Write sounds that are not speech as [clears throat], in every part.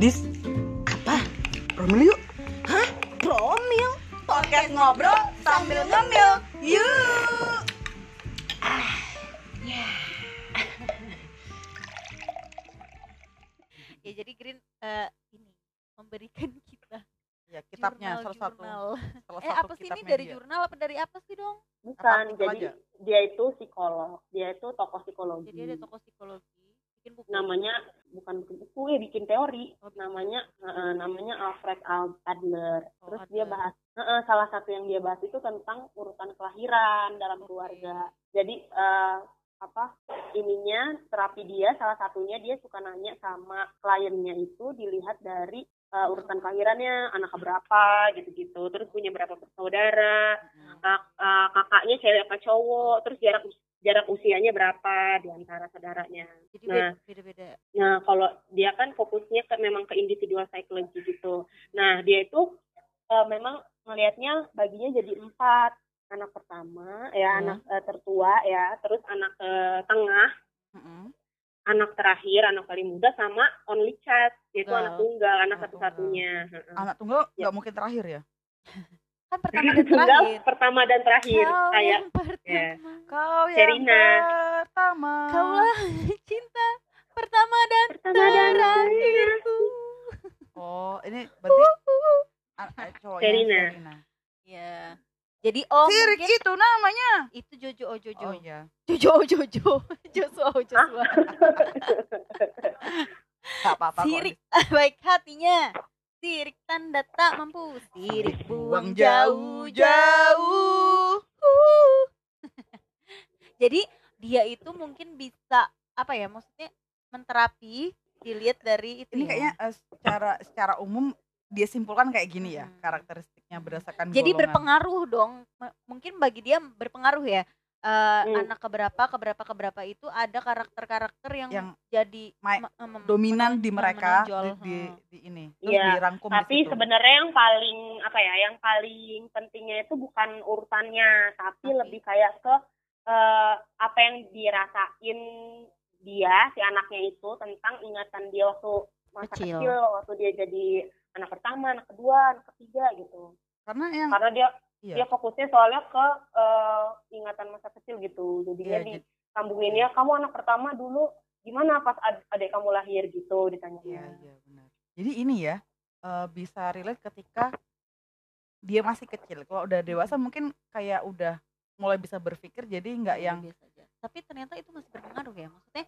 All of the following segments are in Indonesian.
Dis, Apa? promil yuk. Promil? Podcast ngobrol sambil ngemil. Yuk. Ya jadi Green eh, ini memberikan kita Ya, kitabnya jurnal, salah satu jurnal. salah Eh satu apa sih kitab ini dari media. jurnal apa dari apa sih dong? Bukan, artikel jadi aja? dia itu psikolog, dia itu tokoh psikologi. Jadi ada tokoh psikologi bikin buku. Namanya bukan bikin buku ya, bikin teori. Oh, bikin Namanya eh, namanya Alfred Al- Adler. Oh, Terus dia Adler. bahas eh, eh, salah satu yang dia bahas itu tentang urutan kelahiran dalam keluarga. Jadi eh, apa ininya terapi dia salah satunya dia suka nanya sama kliennya itu dilihat dari eh, urutan kelahirannya anak berapa gitu-gitu terus punya berapa bersaudara kak- eh, kakaknya cewek apa cowok terus jarak jarak usianya berapa di antara saudaranya Jadi Nah. beda- beda-beda. nah kalau dia kan fokusnya ke memang ke individual psychology gitu nah dia itu eh, memang melihatnya baginya jadi empat anak pertama ya Hmm. anak eh, tertua ya terus anak eh, tengah Mm-mm. anak terakhir anak paling muda sama only child yaitu anak tunggal anak Anak satu-satunya. Anak tunggal Ya. nggak mungkin terakhir ya? Kan [laughs] pertama dan tunggal terakhir. pertama dan terakhir Kau kayak yang pertama. Kau yang Serina. pertama. Kaulah [laughs] cinta pertama dan pertama dan terakhirku. Oh, ini berarti cowoknya Serina. Serina. Ya. Jadi oh Sirik mungkin itu namanya. itu Jojo oh Jojo. Oh iya. Jojo oh Jojo. [laughs] Joshua oh Joshua. Gak apa-apa. Sirik baik hatinya. Sirik tanda tak mampu. Sirik buang jauh-jauh. Uh. Jadi dia itu mungkin bisa apa ya maksudnya menterapi dilihat dari itu Ini ya. kayaknya eh, secara secara umum dia simpulkan kayak gini ya Hmm. karakteristiknya berdasarkan jadi golongan. berpengaruh dong mungkin bagi dia berpengaruh ya Eh, Hmm. anak keberapa keberapa keberapa itu ada karakter-karakter yang, Yang jadi ma- dominan di mereka menonjol. di, di, Hmm. di ini terus Iya, dirangkum di tapi situ. sebenarnya yang paling apa ya yang paling pentingnya itu bukan urutannya tapi Tapi? lebih kayak ke eh, apa yang dirasain dia si anaknya itu tentang ingatan dia waktu masa Kecil. kecil, waktu dia jadi anak pertama anak kedua anak ketiga gitu karena yang karena dia iya, dia fokusnya soalnya ke eh, ingatan masa kecil gitu jadinya Iya, jadi- disambunginnya kamu anak pertama dulu gimana pas ad- adik kamu lahir gitu ditanya Iya, iya benar. Jadi ini ya eh, bisa relate ketika dia masih kecil. Kalau udah dewasa mungkin kayak udah mulai bisa berpikir jadi nggak Iya, yang biasa aja. tapi ternyata itu masih berpengaruh ya maksudnya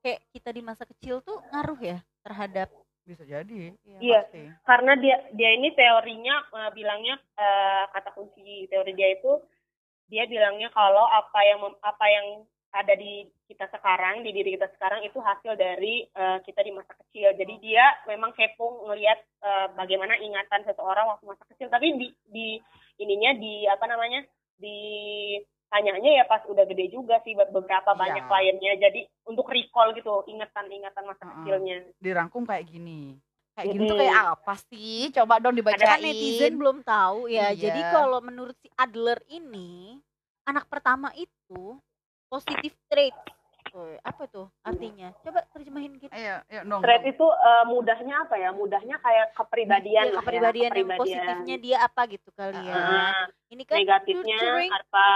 kayak kita di masa kecil tuh ngaruh ya terhadap bisa jadi. Iya. Pasti. karena dia dia ini teorinya eh, bilangnya eh, kata kunci teori dia itu dia bilangnya kalau apa yang mem- apa yang ada di kita sekarang di diri kita sekarang itu hasil dari eh, kita di masa kecil jadi dia memang kepo ngelihat eh, bagaimana ingatan seseorang waktu masa kecil tapi di di ininya di apa namanya di tanyanya ya pas udah gede juga sih be- beberapa Iya. banyak kliennya jadi untuk recall gitu ingatan-ingatan masa Heeh. kecilnya Dirangkum kayak gini. Kayak gini tuh kayak apa sih? Coba dong dibacain. kan netizen belum tahu ya Iya. jadi kalau menurut si Adler ini anak pertama itu positif trait Woy, apa tuh artinya coba terjemahin gitu Ayo, ayo dong. Trait itu eh, mudahnya apa ya? Mudahnya kayak kepribadian Iya, lah ya, kepribadian yang kepribadian. positifnya dia apa gitu kali ya Ah, ini kan negatifnya nurturing apa?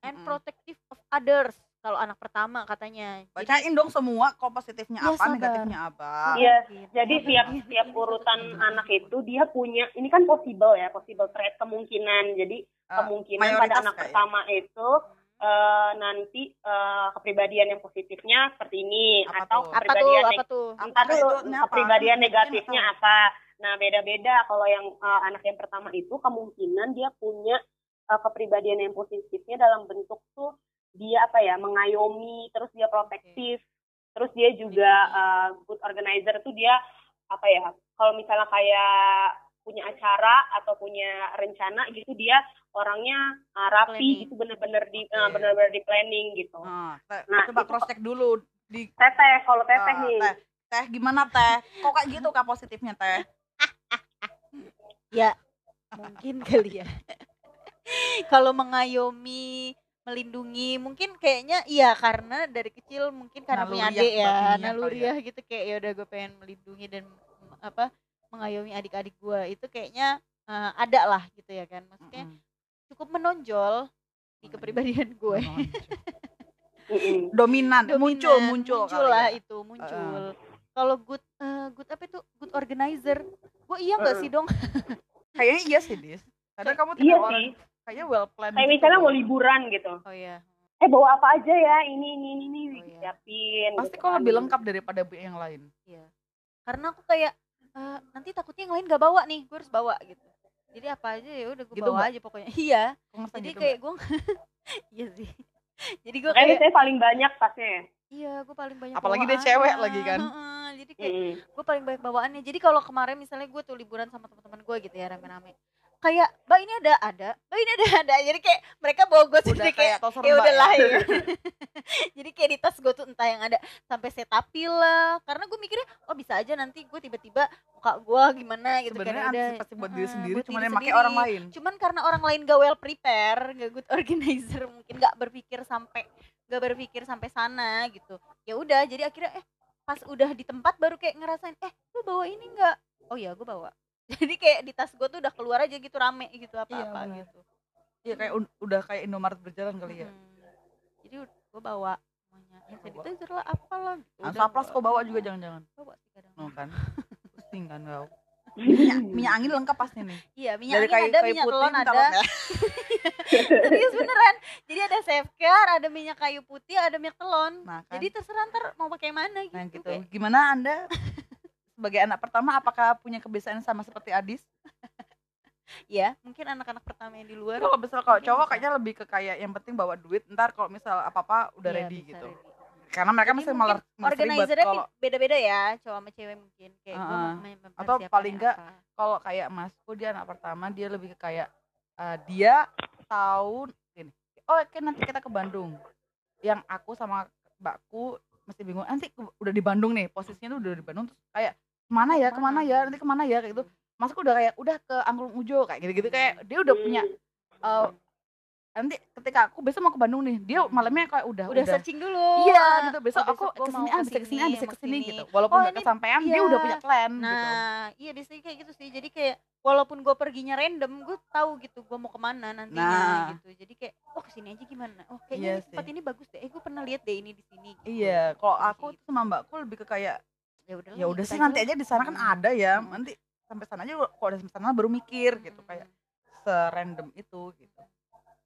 and protective of others kalau anak pertama katanya Jadi- Bacain dong semua kok positifnya Iya, apa, sabar. negatifnya apa. Iya, gitu. Jadi tiap tiap urutan anak itu dia punya ini kan possible ya, possible trait kemungkinan. Jadi Eh, kemungkinan pada anak kayak- pertama itu eh, nanti eh, kepribadian yang positifnya seperti ini Apa atau tuh? apa tuh kepribadian apa tuh Apa? Ini apa? kepribadian Mungkin negatifnya apa. Nah, beda-beda kalau yang eh, anak yang pertama itu kemungkinan dia punya eh, kepribadian yang positifnya dalam bentuk tuh dia apa ya, mengayomi, terus dia protektif, terus dia juga eh, good organizer tuh dia apa ya, kalau misalnya kayak punya acara atau punya rencana gitu dia orangnya eh, rapi Planning. gitu bener-bener di eh, Oke. bener-bener di planning gitu. Nah, Nah, coba cross check dulu di Teteh, kalau teteh eh, nih. teh. Teh gimana teh? Kok kayak gitu kak positifnya teh? ya mungkin kali ya [laughs] kalau mengayomi melindungi mungkin kayaknya iya karena dari kecil mungkin karena punya adik ya kali ya. naluriah gitu kayak ya udah gue pengen melindungi dan apa mengayomi adik-adik gue itu kayaknya eh, ada lah gitu ya kan maksudnya Mm-mm. cukup menonjol di kepribadian gue [laughs] dominan, muncul Dominan, muncul muncul kali lah ya. itu muncul kalau good eh, good apa itu good organizer gue iya nggak Heeh. sih dong [laughs] kayaknya iya sih dis kadang kamu Iya tidak orang sih. kayaknya well planned Kayak gitu misalnya mau liburan gitu. oh iya Eh bawa apa aja ya? Ini ini ini ini Oh, iya. siapin. pasti gitu kok kan. lebih lengkap daripada yang lain iya karena aku kayak eh, nanti takutnya yang lain gak bawa nih gue harus bawa gitu jadi apa aja ya udah gue Gitu, bawa Mbak? aja pokoknya [laughs] iya jadi gitu, kayak gue [laughs] iya sih jadi gue kayak biasanya paling banyak tasnya ya. iya gue paling banyak Apalagi dia cewek lagi kan. Heeh, jadi kayak Mm. gue paling banyak bawaannya jadi kalau kemarin misalnya gue tuh liburan sama teman-teman gue gitu ya rame-rame kayak mbak ini ada ada. Mbak ini ada ada. Jadi kayak mereka bawa gue sendiri kayak kayak ya udah lah [laughs] ya. jadi kayak di tas gue tuh entah yang ada sampai setapil lah. Karena gue mikirnya oh bisa aja nanti gue tiba-tiba muka gue gimana gitu sebenarnya kan udah antisipasi buat diri sendiri buat cuman yang pakai orang lain. Cuman karena orang lain gak well prepare gak good organizer [laughs] mungkin gak berpikir sampai gak berpikir sampai sana gitu. Ya udah jadi akhirnya eh pas udah di tempat baru kayak ngerasain eh lu bawa ini nggak oh ya gue bawa [laughs] jadi kayak di tas gue tuh udah keluar aja gitu rame gitu apa-apa benar. gitu. Iya kayak udah kayak Indomaret berjalan kali ya. Hmm. jadi gue bawa semuanya. Sanitizer lah apalah gitu. Saplas gua- kok bawa juga jangan-jangan? Bawa sih kadang no kan? [laughs] Pusing kan kau? Minyak, minyak [laughs] angin lengkap pasti nih. Iya minyak dari angin kayu ada kayu minyak telon ada. apa? serius beneran. Jadi ada safeguard ada minyak kayu putih ada minyak telon. Nah kan. Jadi terserah ntar mau pakai mana gitu, nah gitu. kayak, gimana anda sebagai anak pertama apakah punya kebiasaan sama seperti Adis? [laughs] Ya mungkin anak-anak pertama yang di luar kalau misal kalau cowok bisa. kayaknya lebih ke kayak yang penting bawa duit ntar kalau misal apa apa udah Iya, ready gitu. ready. karena mereka Jadi masih malah organizernya kalau beda-beda ya cowok sama cewek mungkin. Kayak mem- Atau paling nggak apa. kalau kayak masku dia anak pertama dia lebih ke kayak eh, dia tahun ini. Oh oke nanti kita ke Bandung. Yang aku sama mbakku masih bingung nanti udah di Bandung nih posisinya tuh udah di Bandung. Terus kayak ke mana ya ke mana? ya nanti ke mana ya kayak gitu. Masku udah kayak udah ke Angklung Ujo kayak gitu-gitu. Kayak dia udah punya eh, nanti ketika aku besok mau ke Bandung nih dia malamnya kayak udah udah, searching dulu. Iya gitu. Besok Oh, aku besok gua ke sini ah bisa ke sini ah bisa ke sini gitu. Walaupun Oh, ini- kesampaian dia iya. udah punya plan gitu. Nah iya biasanya kayak gitu sih. Jadi kayak walaupun gue perginya random gue tahu gitu gue mau ke mana nantinya Nah. gitu. Jadi kayak oh ke sini aja gimana? Oh kayaknya Iya tempat ini bagus deh. Eh gue pernah lihat deh ini di sini gitu. iya. Kalau aku gitu. sama mbakku lebih ke kayak ya udah ya udah sih nanti aja di sana kan ada ya Hmm. nanti sampai sana aja kalau udah sampai sana baru mikir gitu kayak serandom itu gitu.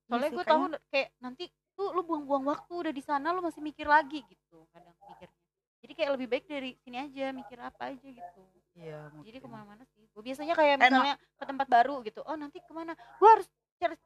Soalnya Iya sih, gue tahu kayak nanti tuh lu buang-buang waktu udah di sana lu masih mikir lagi gitu kadang mikirnya. Jadi kayak lebih baik dari sini aja mikir apa aja gitu. Iya jadi ke mana-mana sih. Gue biasanya kayak Enak. misalnya ke tempat baru gitu oh nanti ke mana? Gue harus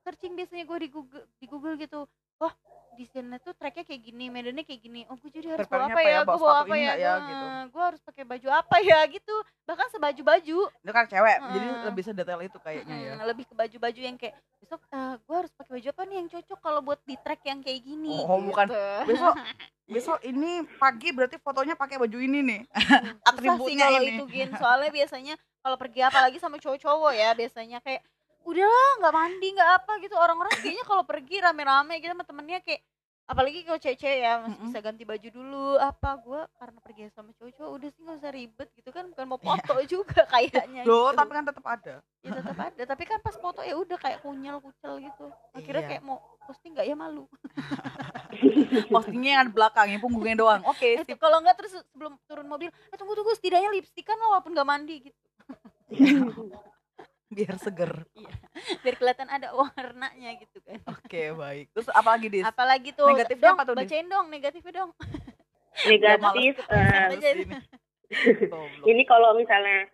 searching biasanya gue di google di google gitu. Oh di sana tuh treknya kayak gini medannya kayak gini oh gue jadi harus bawa apa ya, gue bawa apa ya, ya, gitu. gue harus pakai baju apa ya [laughs] gitu bahkan sebaju baju itu kan cewek jadi Heeh. lebih sedetail itu kayaknya ya lebih ke baju-baju yang kayak besok gue harus pakai baju apa nih yang cocok kalau buat di trek yang kayak gini Oh, bukan. gitu. besok [laughs] besok ini pagi berarti fotonya pakai baju ini nih [laughs] sih atributnya kalau ini. itu gin soalnya biasanya kalau pergi apalagi sama cowok-cowok ya biasanya kayak udahlah nggak mandi nggak apa gitu. Orang-orang kayaknya kalau pergi rame-rame gitu sama temennya kayak apalagi kalau cewek-cewek ya masih Mm-mm. bisa ganti baju dulu. Apa gue karena pergi sama cowok-cowok udah sih nggak usah ribet gitu kan. Bukan mau foto juga [laughs] kayaknya Iya. loh gitu. tapi kan tetap ada. Ya tetap ada. Tapi kan pas foto ya udah kayak kunyel kucel gitu. Akhirnya Iya. kayak mau posting nggak ya malu. [laughs] Postingnya yang ada belakangnya punggungnya doang. Oke eh, sip. kalau nggak terus sebelum turun mobil eh tunggu tunggu setidaknya lipstikan lah walaupun nggak mandi gitu. [laughs] Biar seger biar kelihatan ada warnanya gitu kan oke [laughs] baik terus apa lagi dis apalagi tuh Negatifnya dong apa tuh, Dis? bacain dong negatifnya dong [laughs] Negatif. eh, aja. ini. [laughs] Ini kalau misalnya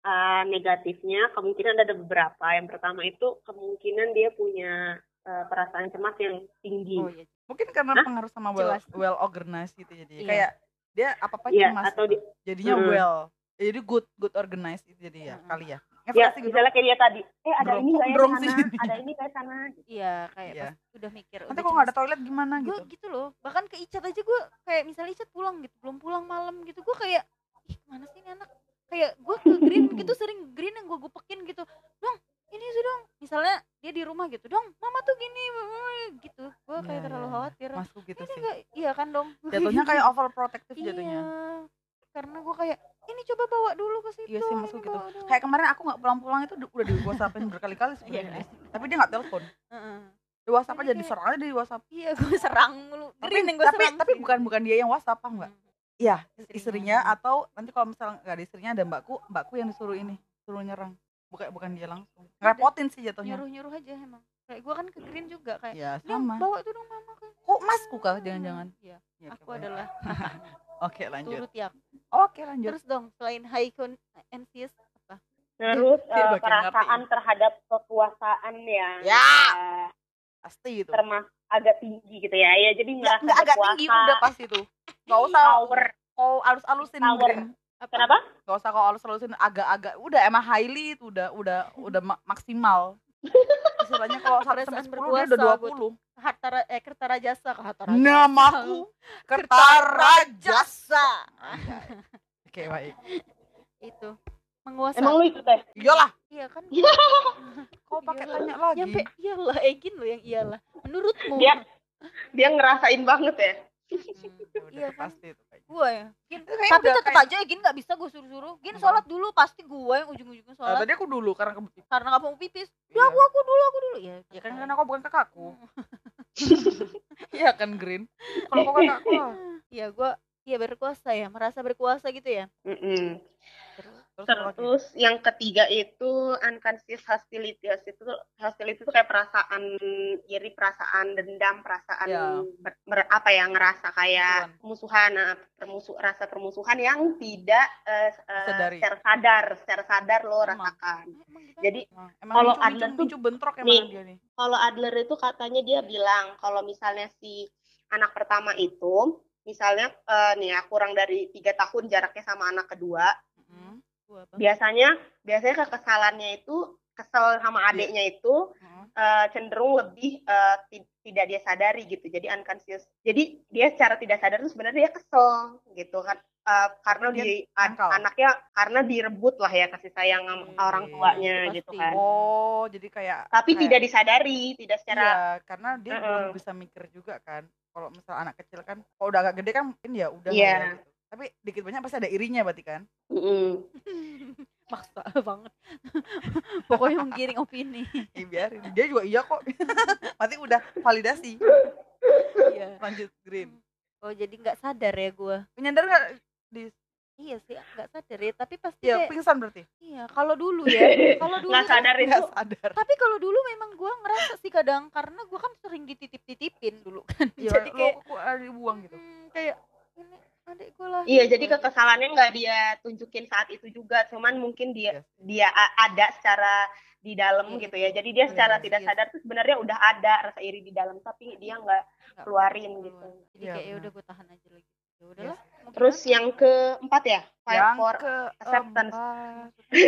eh, negatifnya kemungkinan ada beberapa. Yang pertama itu kemungkinan dia punya eh, perasaan cemas yang tinggi. oh iya mungkin karena Hah? pengaruh sama well, Jelas. well organized gitu jadi Iya. kayak dia apa apa Iya, cemas atau gitu. di- jadinya Mm. well jadi good good organized itu jadi ya Mm-mm. kali ya Ya, gitu. misalnya kayak dia tadi, eh ada Drong- ini ya drong sih. sana, ada ini kayak sana. iya kayak Iya. pas udah mikir nanti kok nggak ada toilet gimana gue gitu? gitu loh bahkan ke Icat aja gue kayak misalnya Icat pulang gitu belum pulang malam gitu gue kayak ih ke mana sih ini anak? Kayak gue ke green gitu [laughs] sering green yang gue gupekin gitu dong ini sih dong. Misalnya dia di rumah gitu dong mama tuh gini gitu. Gue kayak Iya, terlalu iya. khawatir. Masku gitu ini sih. iya kan dong. Jatuhnya kayak [laughs] overprotective iya. jatuhnya karena gue kayak ini coba bawa dulu ke situ Iya sih, maksud gitu. bawa dulu." kayak kemarin aku nggak pulang-pulang itu udah- di WhatsAppin berkali-kali Iya, sebenarnya. kan? tapi dia nggak telepon. Heeh. di WhatsApp Jadi aja diserang aja di WhatsApp. Iya gue [laughs] serang mulu. Tapi yang gue tapi, serang tapi bukan bukan dia yang WhatsApp paham nggak Hmm. iya Istrinya. istrinya atau nanti kalau misalnya nggak ada istrinya ada mbakku mbakku yang disuruh ini suruh nyerang. Bukan bukan dia langsung. Ngerepotin sih jatuhnya. Nyuruh nyuruh aja emang. Kayak gue kan ke Green juga kayak ya "Dia sama. bawa itu dong mama kok masku kah jangan-jangan? Iya Ya, aku adalah [laughs] oke lanjut turut ya oke lanjut terus dong selain high con anxious apa Terus makin perasaan ngerti. terhadap kekuasaan yang Ya. eh, pasti itu termas agak tinggi gitu ya. Ya jadi nggak nggak agak tinggi udah pas itu nggak usah power. kau alus alusin Power. Kenapa? Gak usah kau alus alusin agak-agak udah emang highly itu udah udah udah ma- maksimal [laughs] istilahnya kalau sampai Perasaan sepuluh dia udah dua puluh harta eh kertara jasa ke harta Rajasa. namaku [laughs] Kertara Jasa oke baik. Itu menguasai. Emang lu itu teh? iyalah. Iya kan? [laughs] Kau pakai Iyalah. tanya lagi? Nyampe iyalah Egin lo yang iyalah. Menurutmu. Dia dia ngerasain banget ya. Hmm, ya Iya kan? pasti itu kayaknya. gue ya Gin, tapi tetap kayak- aja Egin nggak bisa gue suruh-suruh. Gin sholat dulu pasti gue yang ujung-ujungnya Nah, sholat tadi aku dulu karena ke karena nggak mau pipis. Iya. ya aku aku dulu aku dulu. Ya ya kan karena kau bukan kakakku. Hmm. Iya kan Green kalau kau kakakku lah. Iya, gua iya berkuasa ya, merasa berkuasa gitu ya. Mm-mm. terus Terus yang ketiga itu unconscious hostility. Itu hostility itu kayak perasaan iri, perasaan dendam, perasaan Ya. ber- mer- apa ya ngerasa kayak musuhan, nah, permusuh rasa permusuhan yang tidak eh, eh, Sadari. secara sadar, secara sadar lo Emang. rasakan. Emang gitu? Jadi emang Kalau micu, Adler micu, tuh- micu bentrok emang nih. dia nih kalau Adler itu katanya dia bilang kalau misalnya si anak pertama itu misalnya eh, nih ya kurang dari tiga tahun jaraknya sama anak kedua? Biasanya biasanya kekesalannya itu kesel sama Iya. adiknya itu eh, cenderung lebih ti- tidak dia sadari gitu jadi unconscious jadi dia secara tidak sadar tuh sebenarnya dia kesel gitu kan Eh, karena Dia di an- anaknya karena direbut lah ya kasih sayang sama Hmm, orang tuanya pasti. gitu kan oh jadi kayak tapi kayak- tidak disadari tidak secara Iya, karena dia Heeh. belum bisa mikir juga kan. Kalau misal anak kecil kan, kalau udah agak gede kan mungkin ya udah lah Iya. ya gitu. Tapi dikit banyak pasti ada irinya berarti kan. Mm-mm. maksa banget. [laughs] Pokoknya menggiring opini. Ya biarin. Dia juga iya kok. [laughs] Berarti udah validasi. Iya. Lanjut green. Oh, jadi nggak sadar ya gua. Menyadar nggak di Iya sih, nggak sadar ya, tapi pasti ya kayak pingsan berarti? iya, kalau dulu ya. [laughs] Kalau dulu nggak sadar itu sadar. tapi kalau dulu memang gua ngerasa sih kadang karena gua kan sering dititip-titipin dulu kan. Ya, jadi lo kayak kok ada dibuang gitu. hmm, kayak ini adik gua lah. Iya, jadi kekesalannya nggak dia tunjukin saat itu juga, cuman mungkin dia Yes. dia a- ada secara di dalam Iya, gitu ya. Jadi dia secara Yes, tidak yes. sadar tuh sebenarnya udah ada rasa iri di dalam, tapi dia nggak keluarin keluar. gitu. Jadi Iya, kayak ya udah gua tahan aja lagi. Ya udahlah. Terus yang keempat ya, fight Yang for. ke acceptance. [laughs]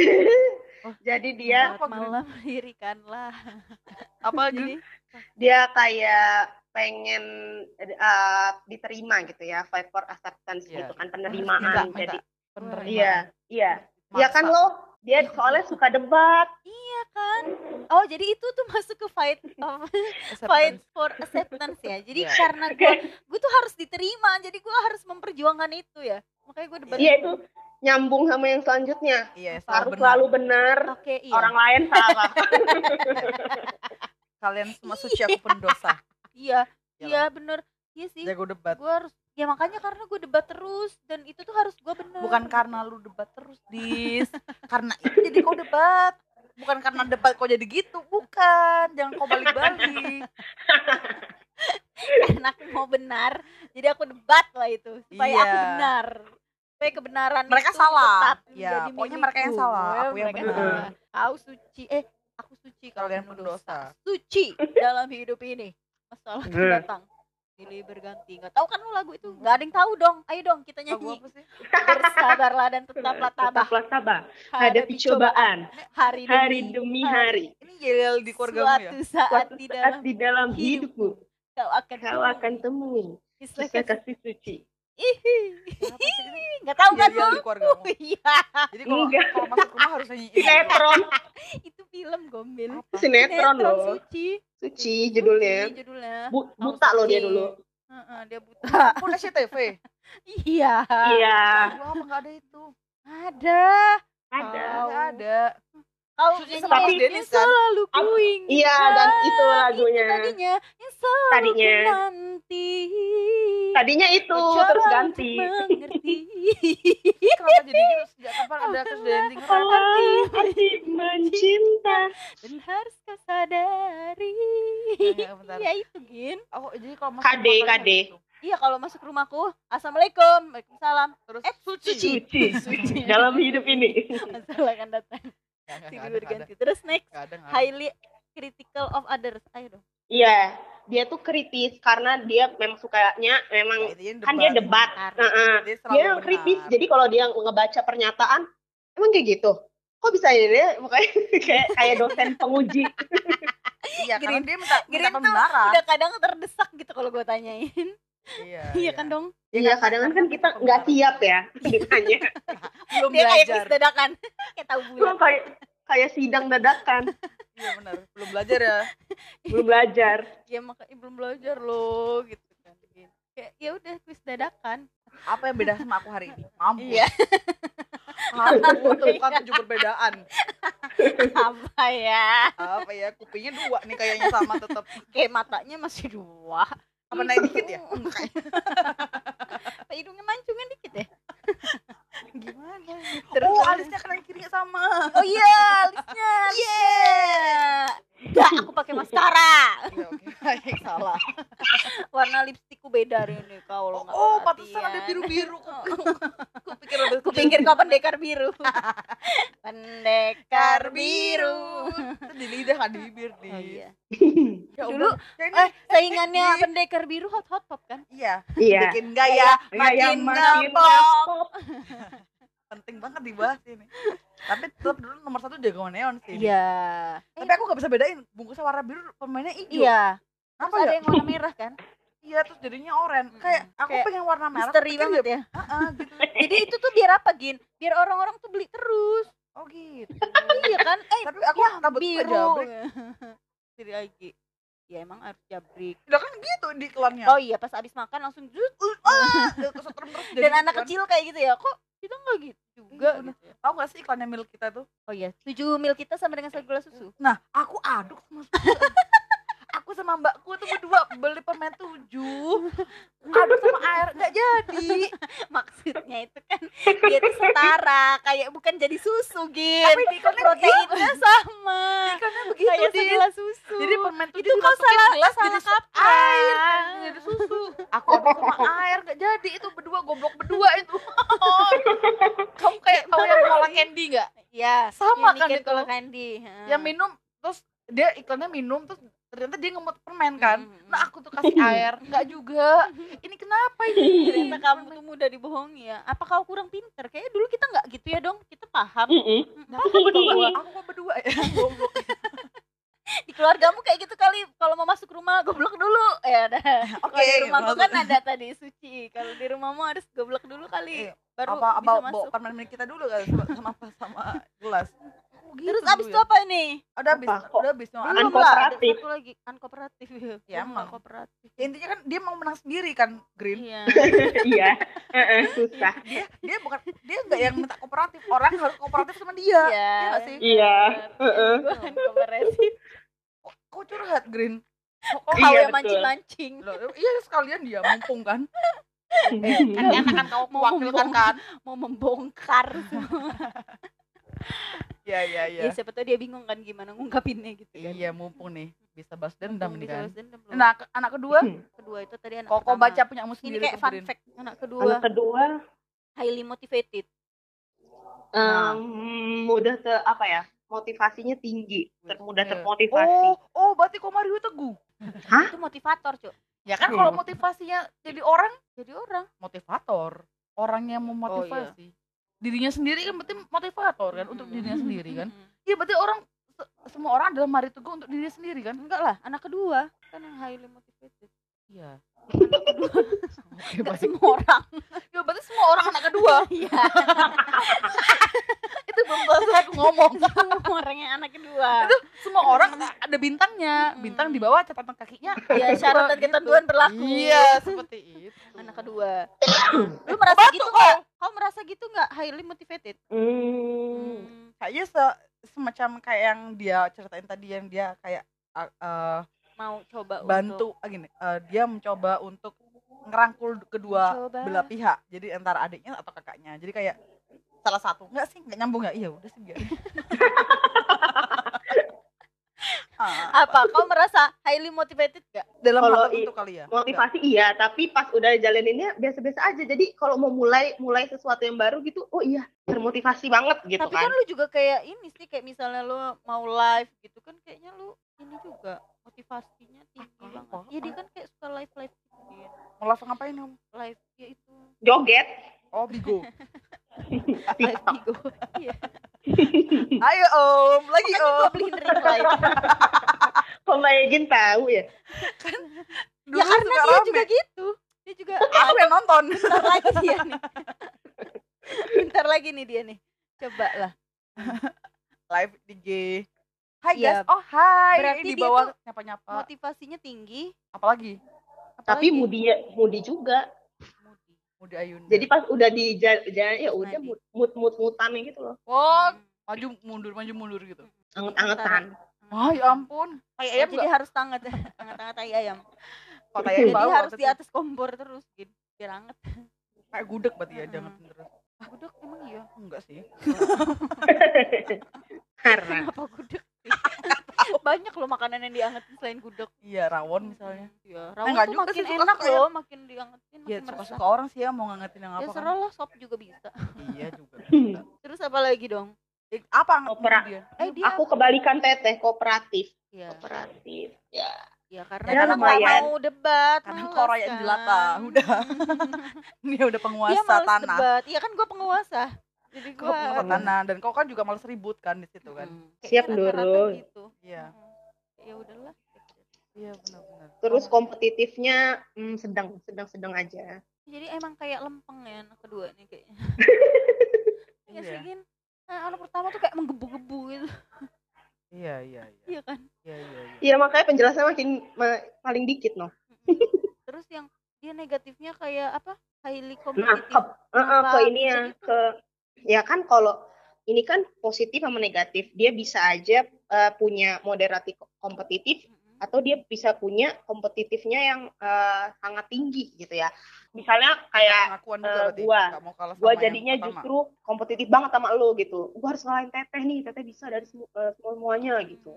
jadi dia Iya. Malam [laughs] lirikanlah. apa Jadi lagi? dia kayak pengen eh, diterima gitu ya, fight for acceptance Iya. gitu kan Minta, penerimaan. minta Jadi penerimaan. iya, iya. Iya kan lo, dia soalnya suka debat. iya kan? Oh, jadi itu tuh masuk ke fight [laughs] of Acceptance. fight for acceptance ya. Jadi Iya. karena [laughs] gue gue tuh harus diterima, jadi gue harus memperjuangkan itu ya. Makanya gue debat. Iya itu nyambung sama yang selanjutnya. Iya, Harus selalu benar. selalu benar, Oke, iya. orang lain salah. [laughs] Kalian semua suci aku pendosa. Iya, Iyalah. iya bener. Iya sih. Jago debat. Gue harus ya makanya karena gue debat terus dan itu tuh harus gue bener. Bukan karena lu debat terus, Dis. [laughs] karena itu jadi kau debat. Bukan karena debat kau jadi gitu, bukan. Jangan kau balik-balik. [laughs] karena aku mau benar. Jadi aku debat lah itu supaya Iya. aku benar. Supaya kebenaran Mereka itu salah. tetap Ya, pokoknya mereka yang salah, aku yang benar. Kau suci, eh aku suci kalau Kalian pendosa. Suci dalam hidup ini. Masalah Hmm. datang. Silih berganti. Nggak tahu kan lu lagu itu? Nggak ada yang tahu dong. Ayo dong kita nyanyi. Bersabarlah dan tetaplah tabah. Tetaplah sabar. Hadapi cobaan Hari hari demi demi hari. Ini yel di keluargamu ya? Suatu saat di dalam di dalam hidupmu kau akan kau akan temui kisah kasih. kasih suci. Nggak tahu kan Yel-yel lu? Iya, Jadi kalau Enggak. kalau masuk rumah harus nyanyi. Sinetron, [laughs] itu film gombel. Apa? sinetron loh. suci. Suci judulnya. Suci judulnya. Bu- buta loh dia dulu. Heeh, dia buta. Pun SCTV. [laughs] iya. Iya. Wah, apa nggak ada itu? Ada. Ada. Ada Suci sama Tapi- kan selalu Ap- ku ingin. Iya, dan itu lagunya. Tadinya yang selalu Tadinya. ku nanti. Tadinya itu terus ganti. mengerti. [laughs] kenapa jadi gitu sejak kapan ada kesdayanting Oh, arti mencinta. Dan harus kau sadari. Bentar. Ya itu Gin. aku jadi kalau masuk KD, KD. gitu. Iya kalau masuk rumahku, assalamualum, waalaikumsalam. terus Eh, suci Suci. Dalam hidup ini. [laughs] Masalah akan datang. Ada. diganti. Terus next, ada, highly critical of others. Ayo dong. Iya, dia tuh kritis karena dia memang sukanya memang Ya, intinya kan dia debat. Heeh. Dia selalu Dia benar. kritis. Jadi kalau dia ngebaca pernyataan, emang kayak gitu. Kok bisa ya dia makanya [laughs] kayak kayak dosen penguji. iya karena dia minta minta Green tuh pembenaran Udah kadang terdesak gitu kalau gue tanyain. [laughs] iya Iya kan dong? Iya, kadang kan kita nggak siap ya [laughs] ditanya. belum Dia kayak belajar kuis dadakan. [laughs] kayak tahu Gua bulan. kayak kayak sidang dadakan, iya benar belum belajar ya belum belajar. Ya makanya belum belajar loh gitu kan. Gitu. Kayak ya udah kuis dadakan. apa yang beda sama aku hari ini mampu Iya. aku tuh bukan tujuh perbedaan Apa ya? apa ya kupingnya dua nih kayaknya sama tetap Kayak matanya masih dua. Apa naik dikit ya. [laughs] Apa hidungnya [laughs] mancungan dikit ya? [laughs] [laughs] Terus oh alisnya kanan kirinya sama Oh iya, alisnya. [laughs] Yeah. Enggak, aku pakai maskara. Iya, oke [laughs] baik salah Warna lipstikku beda hari ini kalau oh, nggak oh pantesan ada perhatian. biru biru aku pikir Ku pikir kau pendekar biru. pendekar biru. itu di lidah kan di bibir di Oh iya. Ya Dulu, ya Eh, saingannya pendekar biru hot hot pop kan? iya Iya. bikin gaya Kayak makin makin ngapok penting banget dibahas ini tapi tetap dulu nomor satu jagoan neon sih Iya. tapi aku gak bisa bedain bungkusnya warna biru pemainnya hijau Iya. apa Terus ada ya yang warna merah kan? iya terus jadinya oranye kayak aku Kayak pengen warna merah Misteri banget ya. Ah, gitu [laughs] Jadi itu tuh biar apa, Gin? Biar orang-orang tuh beli terus. oh gitu iya kan? Eh, tapi aku ya rambut biru. jabrik [laughs] Jadi lagi. Ya emang harus jabrik. udah kan gitu di iklannya Oh iya, pas abis makan langsung jut. [laughs] terus jadi Dan anak kan. kecil kayak gitu ya. Kok kita nggak gitu juga Iya, gitu ya. tahu gak sih iklannya milik kita tuh Oh iya, 7 mil kita sama dengan segula susu. nah aku aduk sama susu. [laughs] aku sama mbakku tuh berdua beli permen tujuh aduk sama air nggak jadi [laughs] Maksudnya itu kan dia tuh setara, kayak bukan jadi susu, Gin. tapi Proteinnya sama. iklannya begitu Kayak segelas susu. jadi permen itu tujuh kok dimasukin salah gelas salah jadi air jadi susu aku aduk sama [laughs] air nggak jadi itu berdua goblok berdua itu [laughs] Kamu kayak tahu yang cola candy nggak? Iya, Sama kan itu. cola candy. Yang minum terus dia iklannya minum terus ternyata dia ngemut permen kan Mm-mm. nah aku tuh kasih air [laughs] nggak juga ini kenapa ini ternyata kamu tuh mudah dibohongi ya. Apa kau kurang pinter? Kayaknya dulu kita nggak gitu ya dong. Kita paham. Nah, aku berdua aku kok berdua [laughs] ya goblok Di keluargamu kayak gitu kali. Kalau mau masuk rumah goblok dulu. Ya ada. oke [laughs] Kalau di rumahku kan ada tadi suci. Kalau di rumahmu harus goblok dulu kali. Iya. Baru apa apa bisa bawa masuk. permen kita dulu kali sama sama, sama gelas gitu Terus abis ya. itu apa ini? udah Apa kok? udah habis no, Belum anak- lah, ada kooperatif. satu lagi unkooperatif. [laughs] Ya, Gua nggak emang. kooperatif. Ya, intinya kan dia mau menang sendiri kan Green Iya. [laughs] Iya. Heeh, susah. dia dia bukan dia nggak yang minta kooperatif orang harus kooperatif sama dia Iya. Iya sih? Iya. Heeh. Gue unkooperatif. kok, kok curhat Green kok, kok Kau Iya, yang mancing-mancing. Loh, iya sekalian dia mumpung kan Kan enak kan kamu Mau mewakilkan kan? Mau membongkar. [laughs] iya iya iya. Ya siapa tahu dia bingung kan gimana ngungkapinnya gitu kan. iya mumpung nih bisa balas dendam Mumpung nih bisa kan. balas dendam nah ke- anak kedua? [clears throat] Kedua itu tadi anak kok kok pertama. baca punyamu ini sendiri kayak tuh, fun fact anak kedua. Anak kedua? Highly motivated. Em, mudah te apa ya? Motivasinya tinggi, ter- mudah Iya. termotivasi. oh oh berarti kok Mario teguh? [laughs] Itu motivator cuk. Ya kan Hmm. kalau motivasinya jadi orang? Jadi orang. Motivator. Orang yang memotivasi dirinya sendiri kan berarti motivator kan untuk dirinya sendiri kan? Iya berarti orang se- semua orang adalah Mario Teguh untuk dirinya sendiri kan? Enggak lah anak kedua kan yang highly motivated. Iya. Anak kedua oke baik. semua orang. Ya berarti semua orang anak kedua. [laughs] Iya. [laughs] Itu belum selesai aku ngomong. [laughs] Semua orang yang anak kedua. Semua orang ada bintangnya. Bintang di bawah catatan kakinya. Ya syarat dan Gitu. ketentuan berlaku. Iya seperti itu. Anak kedua. [coughs] Lu merasa gitu nggak kau merasa gitu nggak highly motivated? Hmm. Hmm, kayaknya se- semacam kayak yang dia ceritain tadi yang dia kayak uh, uh, mau coba untuk bantu ah, gini uh, dia mencoba untuk ngerangkul kedua Mencoba. belah pihak. Jadi antara adiknya atau kakaknya. Jadi kayak salah satu enggak sih nggak nyambung ya? Iya udah sih biar [laughs] apa? Kau merasa highly motivated gak dalam Kalau hal i- tertentu kali ya? motivasi iya tapi pas udah jalaninnya biasa-biasa aja. Jadi kalau mau mulai mulai sesuatu yang baru gitu oh iya termotivasi banget gitu tapi kan. kan lu juga kayak ini sih kayak misalnya lu mau live gitu kan kayaknya lu ini juga motivasinya tinggi Apa? banget. Ya dia kan kayak suka live live gitu dia mau langsung ngapain kamu live ya itu. Joget. Oh bigo. [laughs] Live bigo iya [laughs] ayo om. Lagi makanya om. gua beliin ring light [laughs] kok Mbak Egin tahu ya? Dulu ya karena dia rame. juga gitu. Dia juga aku yang nonton? [laughs] Bentar lagi dia nih. Bentar lagi nih dia nih. Coba lah. Live di G Hai Iya. guys, oh hai. Berarti di dia bawah nyapa-nyapa. motivasinya tinggi. Apalagi? Tapi apalagi Mudi Mudi juga Mudi Ayunda. Jadi pas udah di jalan ya udah mood mood mutannya gitu loh. Oh Hmm. maju mundur maju mundur gitu. Anget-angetan. Wah ya ampun. Kayak Ya, ayam jadi harus tangan [laughs] tai ayam. Kayak jadi ayam bau harus di atas kompor terus gitu biar anget. Kayak gudeg berarti ya Mm-mm. jangan terus gudeg emang iya? Enggak sih. [laughs] [laughs] Karena kenapa gudeg? Banyak loh makanan yang diangetin selain gudeg iya rawon misalnya Iya, enggak rawon tuh juga makin sih, suka-suka enak ya. loh, makin diangetin ya makin suka meresap. suka orang sih ya mau ngangetin yang Ya apa kan serah lah, sop juga bisa. iya juga [laughs] Terus apa lagi dong? Eh, apa anget Opera. dia Eh dia aku kebalikan teteh kooperatif ya, kooperatif ya ya karena Ya, karena lumayan. mau debat. Karena malas kau rakyat kan. jelata, udah. [laughs] dia udah penguasa males tanah debat. Iya kan gua penguasa. Jadi Hmm. tanah dan kau kan juga males ribut kan di situ kan Hmm, Siap, Doro. gitu. iya Hmm. Ya udahlah. iya benar-benar terus kompetitifnya hmm, sedang sedang sedang aja Jadi emang kayak lempeng ya anak kedua nih kayaknya. [laughs] Iya sih. Gin. Nah, anak pertama tuh kayak menggebu-gebu gitu. iya iya iya Iya kan? iya iya iya. Iya makanya penjelasannya makin ma- paling dikit noh. Terus yang dia negatifnya kayak apa? Highly Nah, competitive. ke, eh, eh, Kenapa ke ini ya gitu? ke ya kan kalau ini kan positif sama negatif dia bisa aja eh, punya moderasi ko- kompetitif atau dia bisa punya kompetitifnya yang eh, sangat tinggi gitu ya. Misalnya kayak pengakuan berarti gua. yang jadinya justru kompetitif banget sama lo gitu. Gue harus ngalahin teteh nih, teteh bisa dari semua eh, semuanya gitu.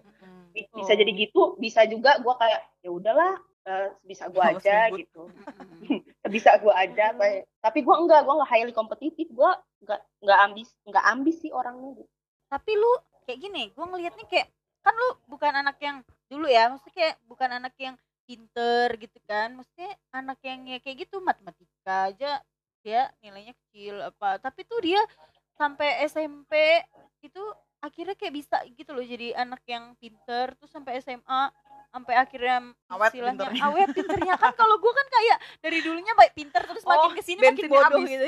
Bisa Oh. jadi gitu, bisa juga gue kayak ya udahlah eh, bisa gue aja gitu. [laughs] Bisa gue aja kayak tapi gue enggak gue enggak highly kompetitif gue enggak enggak ambis enggak ambis sih orangnya gitu. Tapi lu kayak gini, gua ngelihatnya kayak kan lu bukan anak yang dulu ya, maksudnya kayak bukan anak yang pinter gitu kan. Maksudnya anak yang ya kayak gitu matematika aja dia nilainya kecil apa. Tapi tuh dia sampai SMP itu akhirnya kayak bisa gitu loh jadi anak yang pinter terus sampai SMA sampai akhirnya Awet istilahnya pinternya. awet pinternya. Kan kalau gua kan kayak dari dulunya baik pinter terus Oh, makin ke sini makin bodoh habis. gitu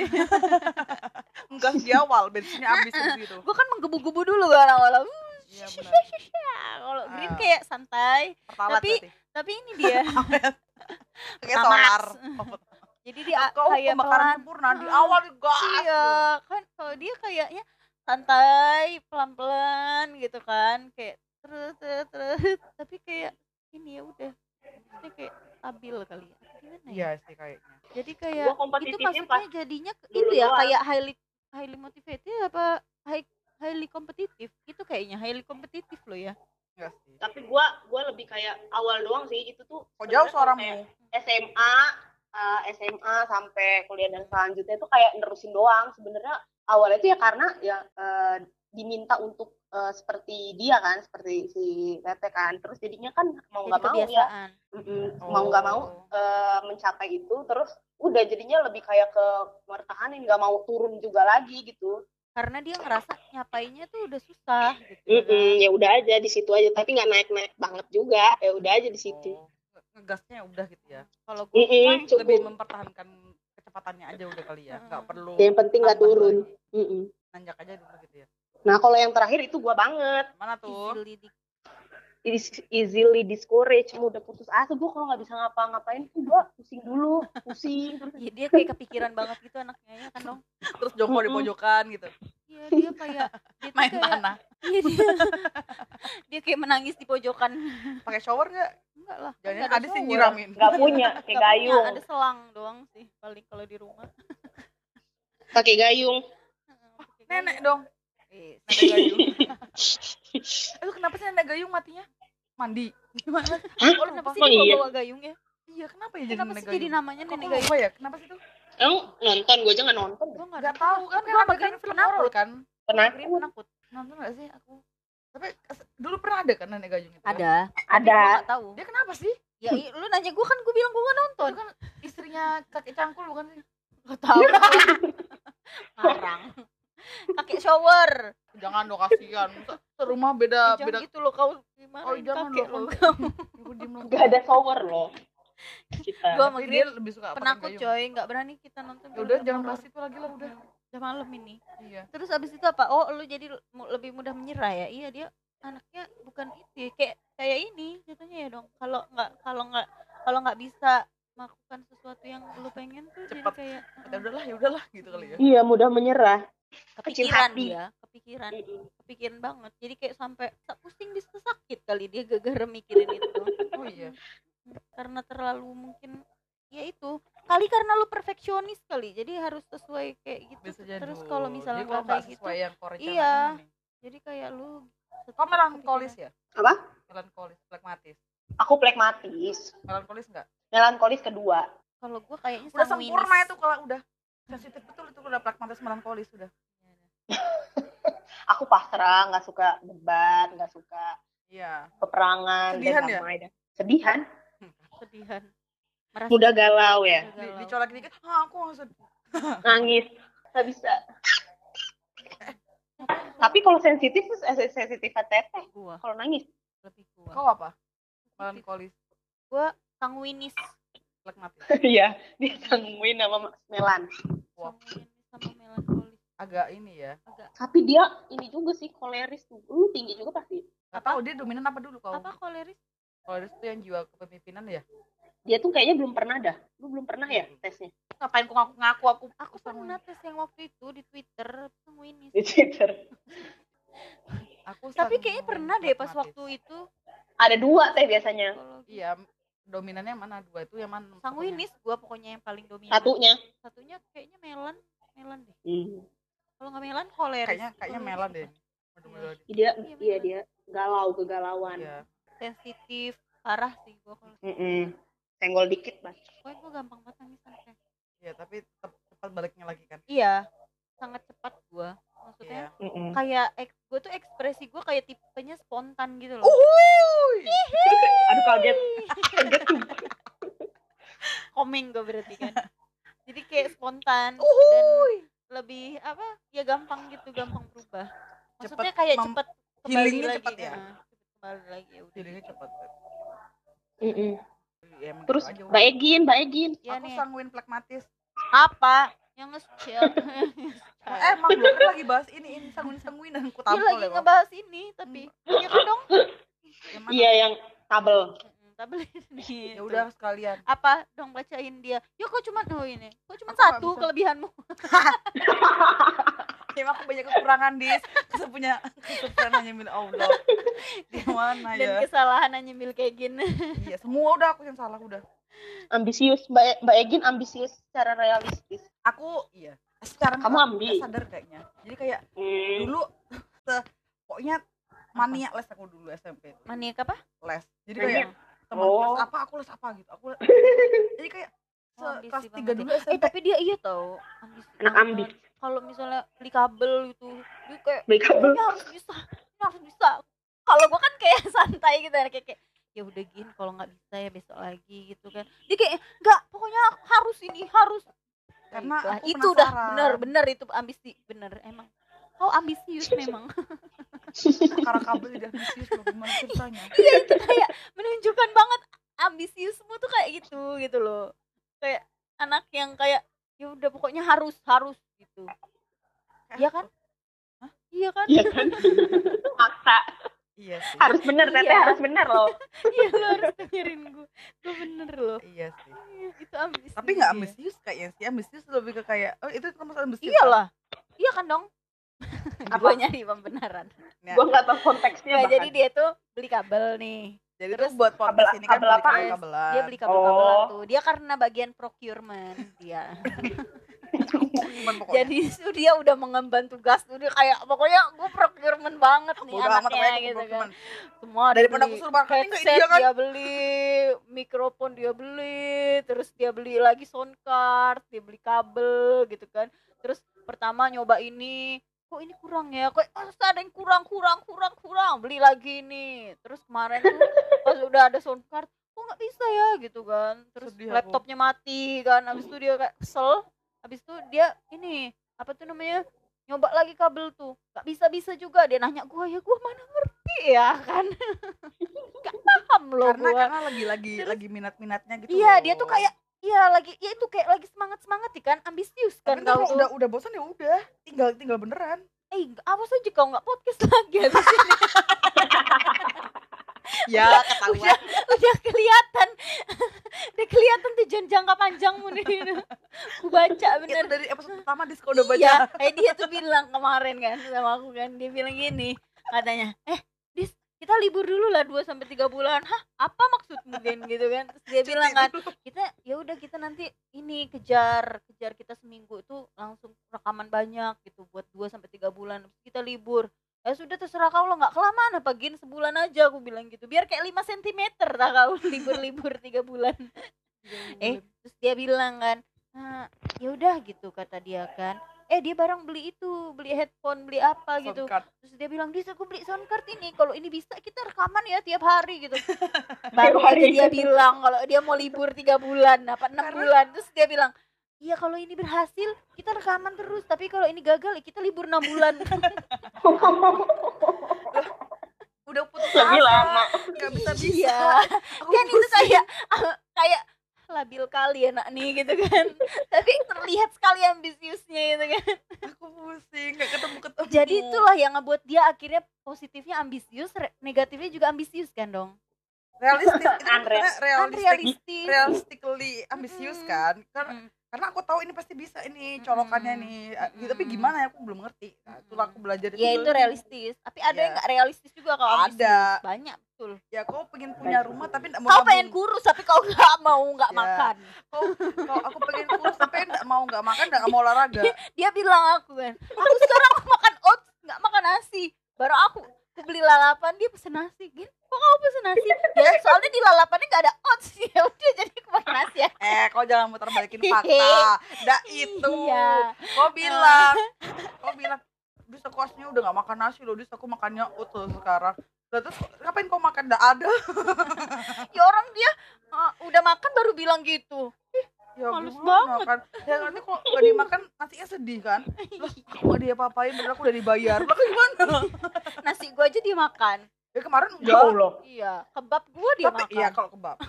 [laughs] enggak di awal bensinnya habis gitu. gue kan menggebu-gebu dulu kan awalnya iya benar. kalau green Ah. kayak santai. Pertalat Tapi- berarti. tapi ini dia. [laughs] Kayak solar. [laughs] Jadi dia kau kayak pembakaran pelan sempurna di Ah, awal gas iya kan kalau dia kayaknya santai pelan-pelan gitu kan. Kayak terus terus. Tapi kayak ini ya udah. Maksudnya kayak stabil kali ya. Gimana ya? Iya sih kayaknya. Jadi kayak itu maksudnya pas jadinya itu ya kayak highly highly motivated apa high highly kompetitif itu kayaknya highly kompetitif loh ya. Enggak sih. Tapi gue gue lebih kayak awal doang sih itu tuh kok jauh suaramu? kayak SMA eh, SMA sampai kuliah dan selanjutnya itu kayak nerusin doang. Sebenarnya awalnya itu ya karena ya eh, diminta untuk eh, seperti dia kan seperti si Tete kan terus jadinya kan mau nggak mau ya kebiasaan Mm-mm. mau nggak mau Oh. eh, mencapai itu terus udah jadinya lebih kayak ke mertahanin nggak mau turun juga lagi gitu karena dia ngerasa nyapainya tuh udah susah gitu Mm-mm, kan. ya udah aja di situ aja tapi nggak naik naik banget juga ya udah aja di situ Oh, nge- ngegasnya udah gitu ya kalau gue Mm-mm, cukup lebih mempertahankan kecepatannya aja udah kali ya nggak Mm. perlu yang penting nggak turun lagi. Mm-mm. nanjak aja dulu gitu ya nah kalau yang terakhir itu gua banget. Mana tuh? Easily di- is- easily discourage mudah putus asa gue kalau nggak bisa ngapa-ngapain tuh gue pusing dulu pusing. Terus ya dia kayak kepikiran banget gitu anaknya ya kan dong? Terus jongkok di pojokan gitu. Iya dia kayak dia main kayak tanah iya dia. Dia kayak menangis di pojokan. Pakai shower nggak? Enggak lah kan jangan ada ada sih nyiramin. Nggak punya kayak punya, gayung. ada selang doang sih paling kalau di rumah. Pakai gayung. Nenek dong Eh, nenek gayung. [laughs] Itu kenapa sih nenek gayung matinya? Mandi. Gimana? Hah? oh, lu kenapa sih Oh, iya. bawa gayung ya iya kenapa ya jadi kenapa nenek sih jadi gayung? namanya nenek gayung? ya? Kenapa sih tuh Emang nonton? Gue aja nggak nonton. Gue nggak nggak tahu. kan gue kan Green film penakut? Horor kan? Penakut. Nonton nggak sih aku? Tapi dulu pernah ada kan nenek gayung itu? Ada. Ada. Gue dia kenapa sih? Ya lu nanya gue kan gue bilang gue nggak nonton. Kan istrinya kakek cangkul bukan sih? Nggak tahu. [laughs] Ngarang kakek shower. Jangan dong kasihan. Serumah beda jangan beda gitu loh kau gimana Oh, jangan kakek dong. lo loh. nggak ada shower loh. Kita. Gua sama dia lebih suka penakut coy. Nggak berani kita nonton ya udah jangan bahas itu lagi lah udah. Udah malam ini. Iya. Terus abis itu apa? Oh lu jadi lebih mudah menyerah ya? Iya dia anaknya bukan itu ya. kayak kayak ini jatuhnya ya dong. Kalau nggak kalau nggak kalau nggak bisa melakukan sesuatu yang lu pengen tuh Cepet. jadi kayak ya udahlah ya udahlah gitu kali ya. Iya mudah menyerah kepikiran hati. dia. kepikiran kepikiran banget. Jadi kayak sampai sa- pusing bisa sakit kali dia gara-gara mikirin itu. [laughs] Oh iya. Karena terlalu mungkin ya itu. Kali karena lu perfeksionis kali jadi harus sesuai kayak gitu. Bisa jadi. Terus kalau misalnya kalau kayak gitu yang iya. nih. jadi kayak lu kau melankolis ya? Apa? melankolis flekmatis aku plekmatis. Melankolis enggak melankolis kedua. Kalau gue kayaknya udah sanguinis. sempurna itu kalau udah sensitif betul. Itu udah flekmatis melankolis sudah. Aku pasrah nggak suka debat nggak suka iya. peperangan Sedihan dan ya? dan sedihan? [laughs] Sedihan. Merasa mudah galau ya? Mudah di, galau. dicolek dikit ah aku sedih. [laughs] Nangis. Nggak bisa. Tapi kalau sensitif eh, sensitif teteh gua kalau nangis? Lebih gua kau apa? Melankolis. Gua sanguinis. Flekmatis [laughs] iya dia sangguin sama Melan Sanguinis sama melankolis. Agak ini ya. Agak. Tapi dia ini juga sih koleris. Tuh lu tinggi juga pasti. Nggak tahu dia dominan apa dulu kau apa koleris? Koleris itu yang jiwa kepemimpinan ya? Dia tuh kayaknya belum pernah dah. Lu belum pernah ya tesnya? Ngapain ku ngaku ngaku aku? Aku pernah tes yang waktu itu di twitter sanguinis di Twitter. Aku tapi kayaknya pernah deh pas waktu itu. Ada dua teh biasanya. Iya dominannya yang mana? Dua itu yang mana? Sanguinis gua pokoknya yang paling dominan. Satunya. Satunya kayaknya melan melan deh. Hmm. kalau nggak melan koleris kayaknya kayaknya apa? deh. Dia Iya, iya dia. Galau kegalauan. Iya. Sensitif parah sih gua kalau Mm-mm. senggol dikit mas. Pokoknya gua gampang banget nangis anaknya. iya tapi tetap cepat baliknya lagi kan? Iya sangat cepat gua maksudnya iya. Mm-mm. kayak ek, gue tuh ekspresi gue kayak tipenya spontan gitu loh. Uhuy. aduh kaget. Kaget tuh. [laughs] Komeng gue berarti kan. Jadi kayak spontan dan Uhuy. lebih apa ya gampang gitu gampang berubah. Maksudnya Cepet kayak cepet kembali healingnya lagi cepet ya? Nah, cepet kembali lagi ya udah jadinya cepat Mm-mm. ya, emang terus gitu aja, mbak Egin mbak Egin. Ya aku nih. sanguin flekmatis apa yang nge-chill eh, emang lu kan lagi bahas ini ini sanguin sanguinan ku dia tampol lagi ya Bang. ngebahas ini tapi ya kan dong? [laughs] Yang mana? iya yang kabel Mm, tablet nih [laughs] ya udah sekalian. Apa dong bacain dia? Ya kok cuma oh ini. Kok cuma Aku satu kelebihanmu? [laughs] Emang aku banyak kekurangan dis. Saya punya kesempurnaan hanya milik Allah? Di mana dan ya? kesalahan hanya milik kayak gini. Iya semua udah aku yang salah udah ambisius. Mbak mbak Egin ambisius secara realistis. Aku iya. Secara Kamu nggak- ambi. nggak sadar kayaknya. Jadi kayak hmm. dulu [laughs] se pokoknya mania les aku dulu SMP maniak apa? Les. Jadi Mania. kayak teman Oh. les apa? Aku les apa? gitu. Aku [laughs] jadi kayak se Oh, kelas tiga ya. dulu eh SMP tapi dia iya tau. Ambisi Anak ambis. kalau misalnya beli kabel gitu dia kayak beli kabel. Harus bisa ini harus bisa. Kalau gua kan kayak [laughs] santai gitu kayak kayak ya udah gin kalau nggak bisa ya besok lagi gitu kan. Dia kayak nggak pokoknya harus ini harus. Karena Baiklah, aku itu udah bener bener itu ambisi bener emang. Kau ambisius [laughs] memang. Karena kabel tidak ambisius loh gimana ceritanya? [laughs] Iya itu kayak menunjukkan banget ambisiusmu tuh kayak gitu gitu loh. Kayak anak yang kayak ya udah pokoknya harus harus gitu. Kayak Iya kan? iya kan? Iya [laughs] kan? Maksa iya iya sih. Harus bener teteh Iya. harus bener loh. [laughs] Iya lo harus dengerin gue gue bener loh. Iya sih. Iya, itu ambisius tapi nggak dia. ambisius kayaknya sih. Ambisius lebih ke kayak oh itu termasuk ambisius iyalah iya kan dong? [laughs] Apa? gue nyari pembenaran. Nah, gue nggak tahu konteksnya Nah, jadi dia tuh beli kabel nih. Jadi terus tuh buat podcast kabel- ini kan kabel beli apa? kabelan dia beli kabel-kabelan Oh. tuh. Dia karena bagian procurement dia. [laughs] jadi [laughs] tuh dia udah mengemban tugas tuh dia kayak pokoknya gue procurement banget nih amat anaknya aku gitu kan. semua daripada aku dibeli. suruh kayak headset dia kan? dia beli mikrofon dia beli terus dia beli lagi sound card dia beli kabel gitu kan. Terus pertama nyoba ini kok ini kurang ya? Kok harus ada yang kurang kurang kurang kurang beli lagi nih terus kemarin tuh pas udah ada sound card kok nggak bisa ya gitu kan. Terus Sedih aku. laptopnya mati kan habis itu dia kayak kesel habis itu dia ini apa tuh namanya nyoba lagi kabel tuh. Nggak bisa bisa juga. Dia nanya gua ya gua mana ngerti ya kan? [laughs] Nggak paham loh karena gua. karena lagi lagi Terus- lagi minat minatnya gitu iya loh. dia tuh kayak iya lagi ya itu kayak lagi semangat semangat kan ambisius kan tapi kau kalau tuh udah udah bosan ya udah tinggal tinggal beneran. Eh awas aja kau nggak podcast lagi [laughs] ya ketahuan. udah kelihatan udah kelihatan tujuan jangka panjangmu nih aku baca itu bener dari episode pertama Disko udah baca Iya, eh dia tuh bilang kemarin kan sama aku kan, dia bilang gini, katanya, eh Dis, kita libur dulu lah 2 sampai tiga bulan. Hah, apa maksudmu Gen gitu kan? Terus dia bilang kan, kita ya udah kita nanti ini kejar kejar kita seminggu itu langsung rekaman banyak gitu buat 2 sampai tiga bulan. Terus kita libur. Ya sudah terserah kau lah. Nggak kelamaan apa Gin sebulan aja aku bilang gitu. Biar kayak 5 cm tak kau [laughs] libur-libur tiga bulan. eh terus dia bilang kan nah, ya udah gitu kata dia kan. Eh dia barang beli itu beli headphone beli apa gitu. terus dia bilang dis aku beli soundcard ini. Kalau ini bisa kita rekaman ya tiap hari gitu. [laughs] Baru hari. dia bilang kalau dia mau libur tiga bulan apa enam bulan. Terus dia bilang Iya kalau ini berhasil kita rekaman terus. Tapi kalau ini gagal ya kita libur enam bulan. [laughs] Udah putus lebih asa. lama. Nggak bisa bisa Iya. Aku kan itu kayak kayak labil kali anak nih gitu kan. Tapi terlihat sekali ambisiusnya gitu kan. Aku pusing nggak ketemu ketemu. Jadi itulah yang ngebuat dia akhirnya positifnya ambisius negatifnya juga ambisius kan dong? Realistis. Itu kan unrealistis. realistically ambisius kan? Karena Mm. Karena aku tahu ini pasti bisa ini colokannya nih Ah, Mm. tapi gimana ya aku belum ngerti. Nah, itulah aku belajar ya itu realistis. Tapi ada Iya. yang nggak realistis juga kalau Ada. ambisius banyak betul. Ya kau pengen punya rumah tapi mau kau pengen kurus tapi kau nggak mau nggak Ya. makan. Kau kau aku pengen kurus tapi nggak mau nggak makan nggak mau olahraga. [laughs] Dia bilang aku kan aku sekarang [laughs] makan oats nggak makan nasi. Baru aku aku beli lalapan dia pesen nasi. Gin kok kamu pesen nasi? Ya soalnya di lalapannya nggak ada oats ya udah jadi aku makan nasi ya eh kau jangan muter balikin [laughs] fakta. Nggak itu. Iya. Kau bilang. Kau bilang bisa kosnya udah nggak makan nasi loh bisa aku makannya utuh sekarang. Lah, terus ngapain kau makan? Nggak ada. [laughs] Ya orang dia uh, udah makan baru bilang gitu ya Males banget. kan? Ya nanti kok nggak dimakan nantinya sedih kan? Lah aku nggak dia apa-apain padahal aku udah dibayar. Lah kan gimana? [laughs] Nasi gua aja dia makan. Ya kemarin ya enggak. Allah. Iya kebab gua dia tapi makan. iya kalau kebab. [laughs]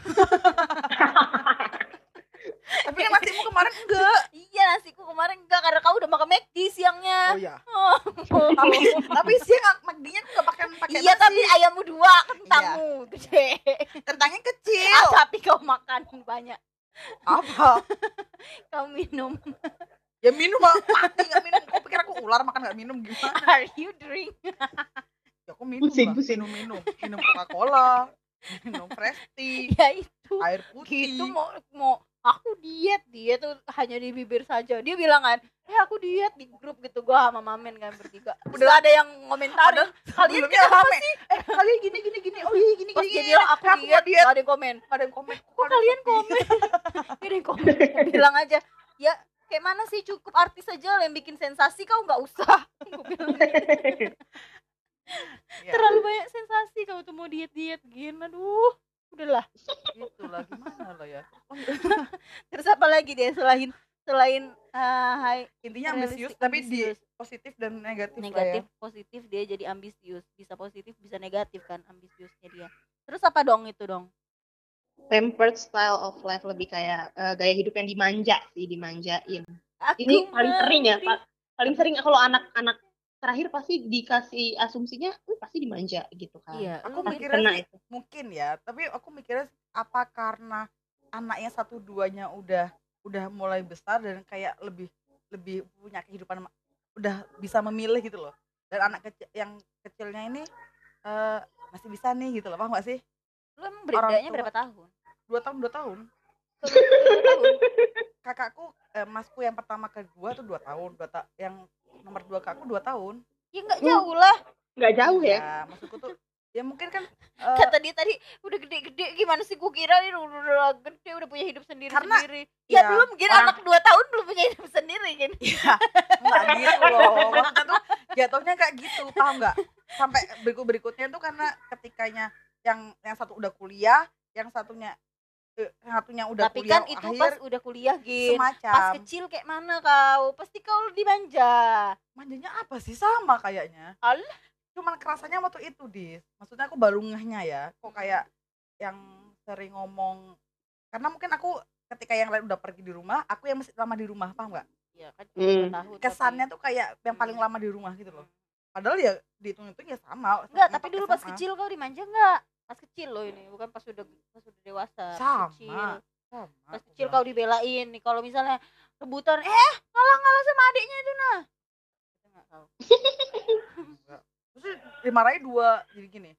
Tapi yang nasimu kemarin enggak. Iya nasiku kemarin enggak karena kau udah makan McD siangnya. Oh iya. [laughs] Oh. tapi tapi siang McD-nya aku nggak pakai pakai iya nasi. tapi ayammu dua kentangmu gede. Kentangnya kecil. Ah, tapi kau makan banyak apa? [laughs] Kau minum. Ya minum mati nggak minum. Kau pikir aku ular makan nggak minum? Gimana? Are you drink? Ya aku minum Pusing, lah. pusing. minum minum minum Coca Cola minum fresh tea ya itu. air putih. Gitu mau mau aku diet dia tuh hanya di bibir saja. Dia bilang kan eh aku diet di grup gitu gua sama mamen kan bertiga. Udah ada yang ngomentarin kalian kenapa rame. eh kalian gini gini gini. Oh iya gini pas gini dia gini. bilang aku aku diet diet. Ada yang komen ada yang komen kok kalian komen? [laughs] ada yang komen. Bilang aja ya kayak mana sih cukup artis aja yang bikin sensasi kau nggak usah. [laughs] Bilang, [laughs] Ya, terlalu banyak sensasi kau tuh mau diet diet gini aduh udahlah itulah gimana lo ya? [laughs] Terus apa lagi deh selain selain ah, hai intinya ambisius tapi di positif dan negatif, lah ya. negatif positif dia jadi ambisius. Bisa positif bisa negatif kan ambisiusnya dia. Terus apa dong itu dong? Pampered style of life lebih kayak eh, gaya hidup yang dimanja sih dimanjain. Aku ini paling sering ya. Pak. paling sering kalau anak-anak terakhir pasti dikasih asumsinya "Uh, pasti dimanja gitu kan. Iya Aku pasti mikirnya kena sih- itu. mungkin ya tapi aku mikirnya apa karena anaknya satu duanya udah udah mulai besar dan kayak lebih lebih punya kehidupan udah bisa memilih gitu loh. Dan anak kecil yang kecilnya ini eh, masih bisa nih gitu loh paham gak sih? Lu emang bedanya berapa tahun? Dua tahun dua tahun. Dua tahun kakakku eh, masku yang pertama kedua tuh dua tahun dua ta yang nomor dua kakakku dua tahun. Ya nggak jauh lah. Nggak jauh ya? Ya maksudku tuh ya mungkin kan [laughs] eh, kata dia tadi udah gede-gede gimana sih gua kira ini udah, udah gede udah punya hidup sendiri Karena, sendiri ya, ya, belum gitu orang- anak dua tahun belum punya hidup sendiri kan? [laughs] Ya nggak gitu loh. Maksudnya tuh jatuhnya kayak gitu paham nggak? Sampai berikut berikutnya tuh karena ketikanya yang yang satu udah kuliah yang satunya eh, satunya udah tapi kuliah kan itu akhir pas udah kuliah gin. semacam. Pas kecil kayak mana kau? Pasti kau dimanja manjanya apa sih? Sama kayaknya. Alah. cuman kerasanya waktu itu dis. Maksudnya aku baru ngehnya ya. Kok kayak yang sering ngomong karena mungkin aku ketika yang lain udah pergi di rumah aku yang masih lama di rumah paham nggak? Ya kan Hmm. kesannya tapi- tuh kayak yang paling lama di rumah gitu loh. Padahal ya dihitung-hitung ya sama enggak tapi dulu pas SMA. kecil kau dimanja enggak pas kecil loh ini bukan pas udah pas udah dewasa pas sama kecil. sama pas kecil kau dibelain nih kalau misalnya rebutan eh ngalah ngalah sama adiknya itu nah. Nggak. Enggak. terus dimarahin dua jadi gini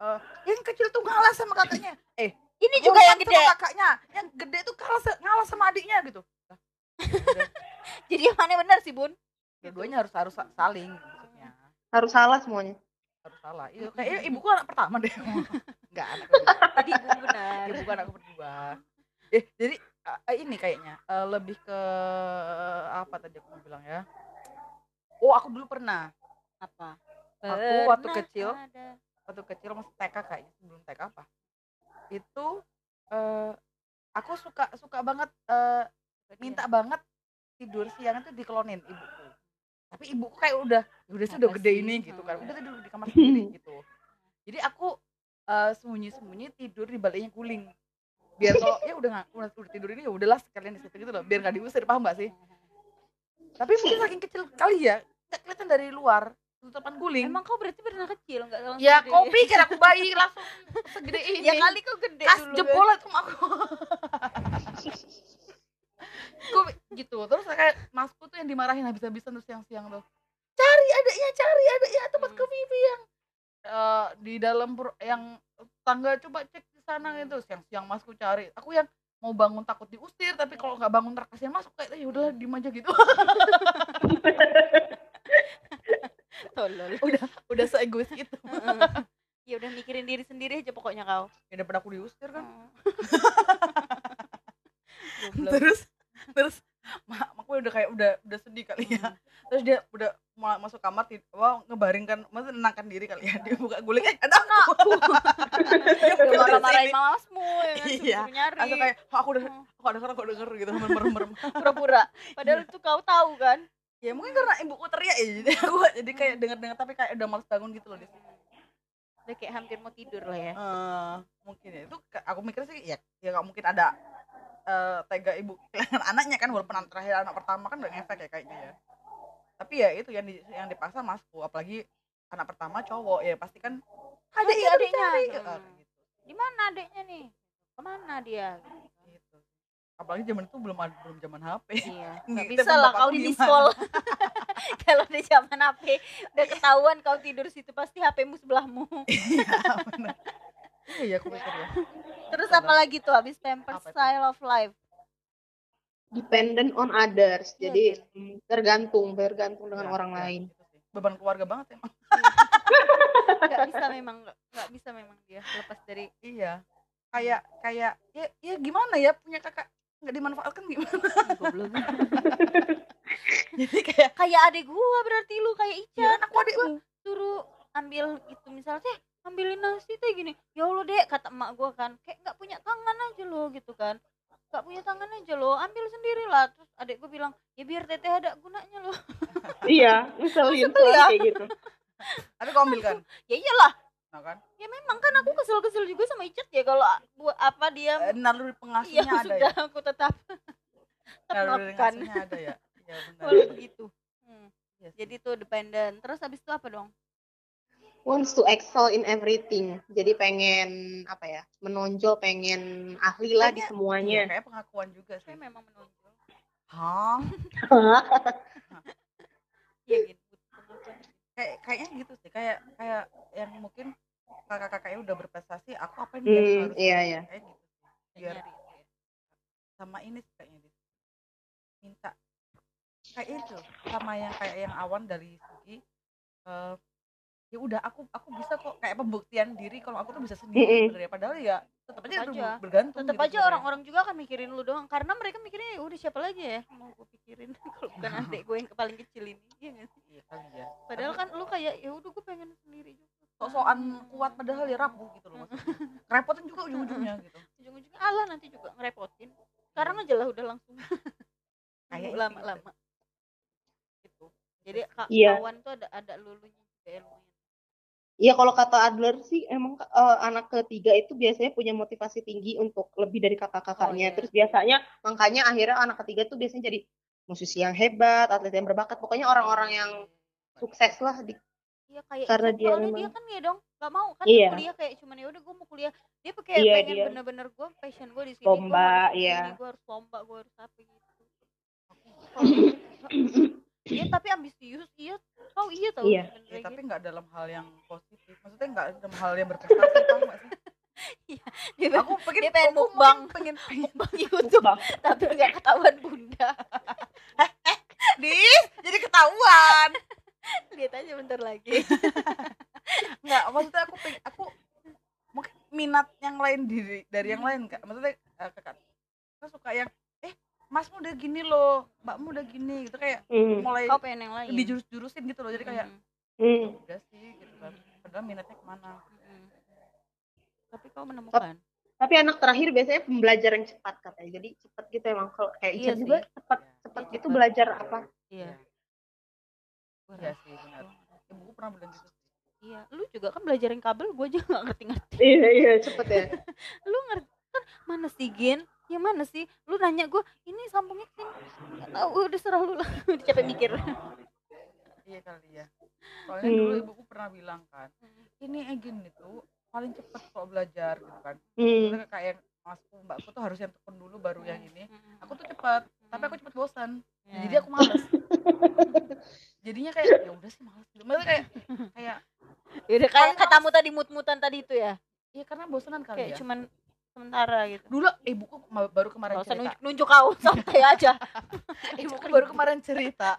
eh yang kecil tuh ngalah sama kakaknya. Eh ini juga yang gede sama kakaknya yang gede tuh kalah se- ngalah sama adiknya gitu. Udah, [laughs] jadi yang mana benar sih bun. Dua-duanya harus harus sa- saling maksudnya. Harus salah semuanya harus salah iya [laughs] kayaknya ibuku anak pertama deh. [laughs] Enggak [laughs] anak jadi ibu benar ibuku anak kedua. Eh jadi eh, ini kayaknya eh, lebih ke apa tadi aku mau bilang ya? Oh aku dulu pernah. Apa? Aku waktu kecil, ada. waktu kecil masih TK kayaknya sebelum TK apa? Itu eh aku suka suka banget eh, minta banget tidur siang itu dikelonin ibuku tapi ibuku kayak udah "Ya udah sih udah gede sih? ini gitu kan. Udah tidur di kamar sendiri gitu. Jadi aku eh, sembunyi-sembunyi tidur di baliknya guling biar kalau ya udah nggak udah, udah tidur ini ya udahlah sekalian di situ gitu loh biar nggak diusir paham nggak sih? Tapi mungkin saking kecil kali ya nggak kelihatan dari luar tutupan guling emang kau berarti pernah kecil nggak langsung ya gede? kau pikir aku bayi langsung [laughs] segede ini. ya kali kau gede kas dulu jebol itu sama aku [laughs] Gua gitu. Terus kayak masku tuh yang dimarahin habis-habisan tuh siang-siang tuh. Cari adiknya cari adiknya tempat ke Hmm. Vivi yang eh, di dalam yang tangga coba cek di sana gitu. Siang-siang masku cari. Aku yang mau bangun takut diusir tapi kalau nggak bangun terkasih masuk kayak ya udah diem aja gitu. [laughs] Tolol. Udah udah seegois gitu ya udah mikirin diri sendiri aja pokoknya kau. Ya daripada aku diusir kan. [laughs] Terus terus mak aku udah kayak udah udah sedih kali ya. Terus dia udah mau masuk kamar tid- wah ngebaringkan maksudnya nenangkan diri kali ya. Dia buka guling eh ada aku udah marah-marahin mamasmu ya kan Iya. nyari. Langsung kayak "Oh, aku udah aku denger aku denger gitu merem merem [laughs] pura-pura. Padahal itu kau tahu kan? Ya mungkin karena ibuku teriak ya jadi aku [laughs] jadi kayak denger denger tapi kayak udah males bangun gitu loh dia udah kayak hampir mau tidur lah ya. Eh, mungkin ya. Itu aku mikir sih ya ya nggak mungkin ada eh, tega ibu kehilangan [laughs] anaknya kan walaupun anak terakhir anak pertama kan udah ngefek ya kayaknya ya. Tapi ya itu yang di, yang dipaksa masku apalagi anak pertama cowok ya pasti kan ada iya adiknya. adiknya Hmm. di mana adiknya nih? Ke mana dia? Gitu. Apalagi zaman itu belum ada belum zaman HP iya [laughs] Nggak, bisa lah kau di gimana? miskol [laughs] kalau di zaman HP udah ketahuan kau tidur situ pasti HPmu sebelahmu. Iya benar iya ya aku mikir ya. Terus apa lagi tuh habis pamper Apa itu? style of life? Dependent on others. Iya, jadi mm, tergantung bergantung dengan Ya, orang ya, lain. itu sih. beban keluarga banget emang. Nggak bisa memang nggak bisa memang dia lepas dari iya. Kayak kayak ya ya gimana ya punya kakak nggak dimanfaatkan gimana? Goblok. [laughs] Jadi kayak kayak adik gua berarti lu kayak ya Ican kan aku adikmu. suruh ambil itu misalnya ambilin nasi teh gini ya Allah dek kata emak gua kan. Kayak nggak punya tangan aja lo gitu kan. Nggak punya tangan aja lo ambil sendiri lah terus adik gua bilang ya biar teteh ada gunanya lo [laughs] iya ngeselin Sebel ya. kayak gitu. [laughs] Tapi kau ambil kan? Ya iyalah. Nah kan? Ya memang kan aku kesel-kesel juga sama Icat ya kalau buat apa dia Eh, naluri ya pengasuhnya ada sudah ya aku tetap [laughs] tetap naluri melakukan pengasuhnya ada ya? Iya benar. Begitu hmm. Iya sih. jadi tuh dependent terus habis itu apa dong wants to excel in everything. Jadi pengen apa ya? Menonjol, pengen ahli lah di Kayaknya- semuanya. Iya, kayak pengakuan juga sih saya memang menonjol Hah? [laughs] iya gitu kayak kayaknya gitu sih kayak kayak yang mungkin kakak-kakaknya udah berprestasi aku apa yang Hmm, harus iya, iya. kayak gitu biar Nyari itu ya. sama ini sih kayaknya Dit. minta kayak itu sama yang kayak yang awan dari segi eh, ya udah aku aku bisa kok. Kayak pembuktian diri kalau aku tuh bisa sendiri sebenarnya. Padahal ya tetap aja, aja. bergantung tetap gitu aja orang-orang juga akan mikirin lu doang. Karena mereka mikirnya ya udah siapa lagi ya mau gue pikirin? [laughs] Kalau bukan [laughs] adik gue yang paling kecil ini iya gak sih? Iya ya. Padahal kan lu kayak ya udah gue pengen sendiri juga. Sok-sokan kuat padahal ya rapuh gitu loh maksudnya. Repotin juga ujung-ujungnya gitu. Ujung-ujungnya Allah nanti juga ngerepotin. Sekarang aja lah udah langsung. [laughs] Sih lama-lama. gitu. Jadi Iya. kawan tuh ada ada lulunya juga ya lumayan Iya kalau kata Adler sih emang eh, anak ketiga itu biasanya punya motivasi tinggi untuk lebih dari Oh, iya. kakak-kakaknya. Terus biasanya makanya akhirnya anak ketiga tuh biasanya jadi musisi yang hebat, atlet yang berbakat. Pokoknya orang-orang yang sukses lah di Iya kayak Karena dia soalnya dia memang- kan ya dong nggak mau kan Iya. kuliah kayak cuman ya udah gue mau kuliah dia pakai Iya, pengen dia. bener-bener gue passion gue di sini Lomba, gue harus iya. gue harus lomba gue harus apa gitu [clears throat] [clears throat] Iya tapi ambisius iya kau iya tau Iya. Ya, tapi gitu. nggak dalam hal yang positif maksudnya nggak dalam hal yang berprestasi nggak sih dia, aku pengen Dia pengen mukbang. [laughs] pengen mukbang YouTube Bang. tapi nggak ketahuan bunda [laughs] dis jadi ketahuan lihat aja bentar lagi [laughs] nggak maksudnya aku pengen aku mungkin minat yang lain dari dari yang lain kak maksudnya eh, kakak aku suka yang eh masmu udah gini loh mbakmu udah gini gitu kayak Hmm. mulai kau pengen yang lain dijurus-jurusin gitu loh jadi kayak Mm, Hmm. udah sih gitu kan padahal minatnya ke mana mm. tapi kau menemukan Tapi anak terakhir biasanya pembelajar yang cepat katanya. Jadi cepat gitu emang kalau kayak Iya juga cepat Iya, cepat dia gitu cepat. belajar apa. iya iya sih benar ibuku pernah bilang gitu iya lu juga kan belajarin kabel gue aja nggak ngerti-ngerti Iya iya cepet ya. [laughs] lu ngerti kan mana sih Gin ya mana sih? Lu nanya gue ini sambungnya ke sini. Nggak tahu udah serah lu lah. [laughs] Udah capek mikir. Iya kali ya. Soalnya Hmm. dulu ibuku pernah bilang kan ini Egin itu paling cepet kok belajar gitu kan. Hmm. Kayak masku mbakku tuh harus yang tekun dulu baru yang ini. Aku tuh cepet tapi aku cepet bosan Ya. jadi aku males. [laughs] Jadinya kayak ya udah sih males. Gitu maksudnya kayak kayak Ya udah kayak katamu tadi mut-mutan tadi itu ya? Iya karena bosanan kali kayak ya. cuman sementara gitu. Dulu ibuku baru kemarin Gak usah cerita. nunjuk, nunjuk kau [laughs] santai aja. [laughs] Ibuku baru kemarin cerita.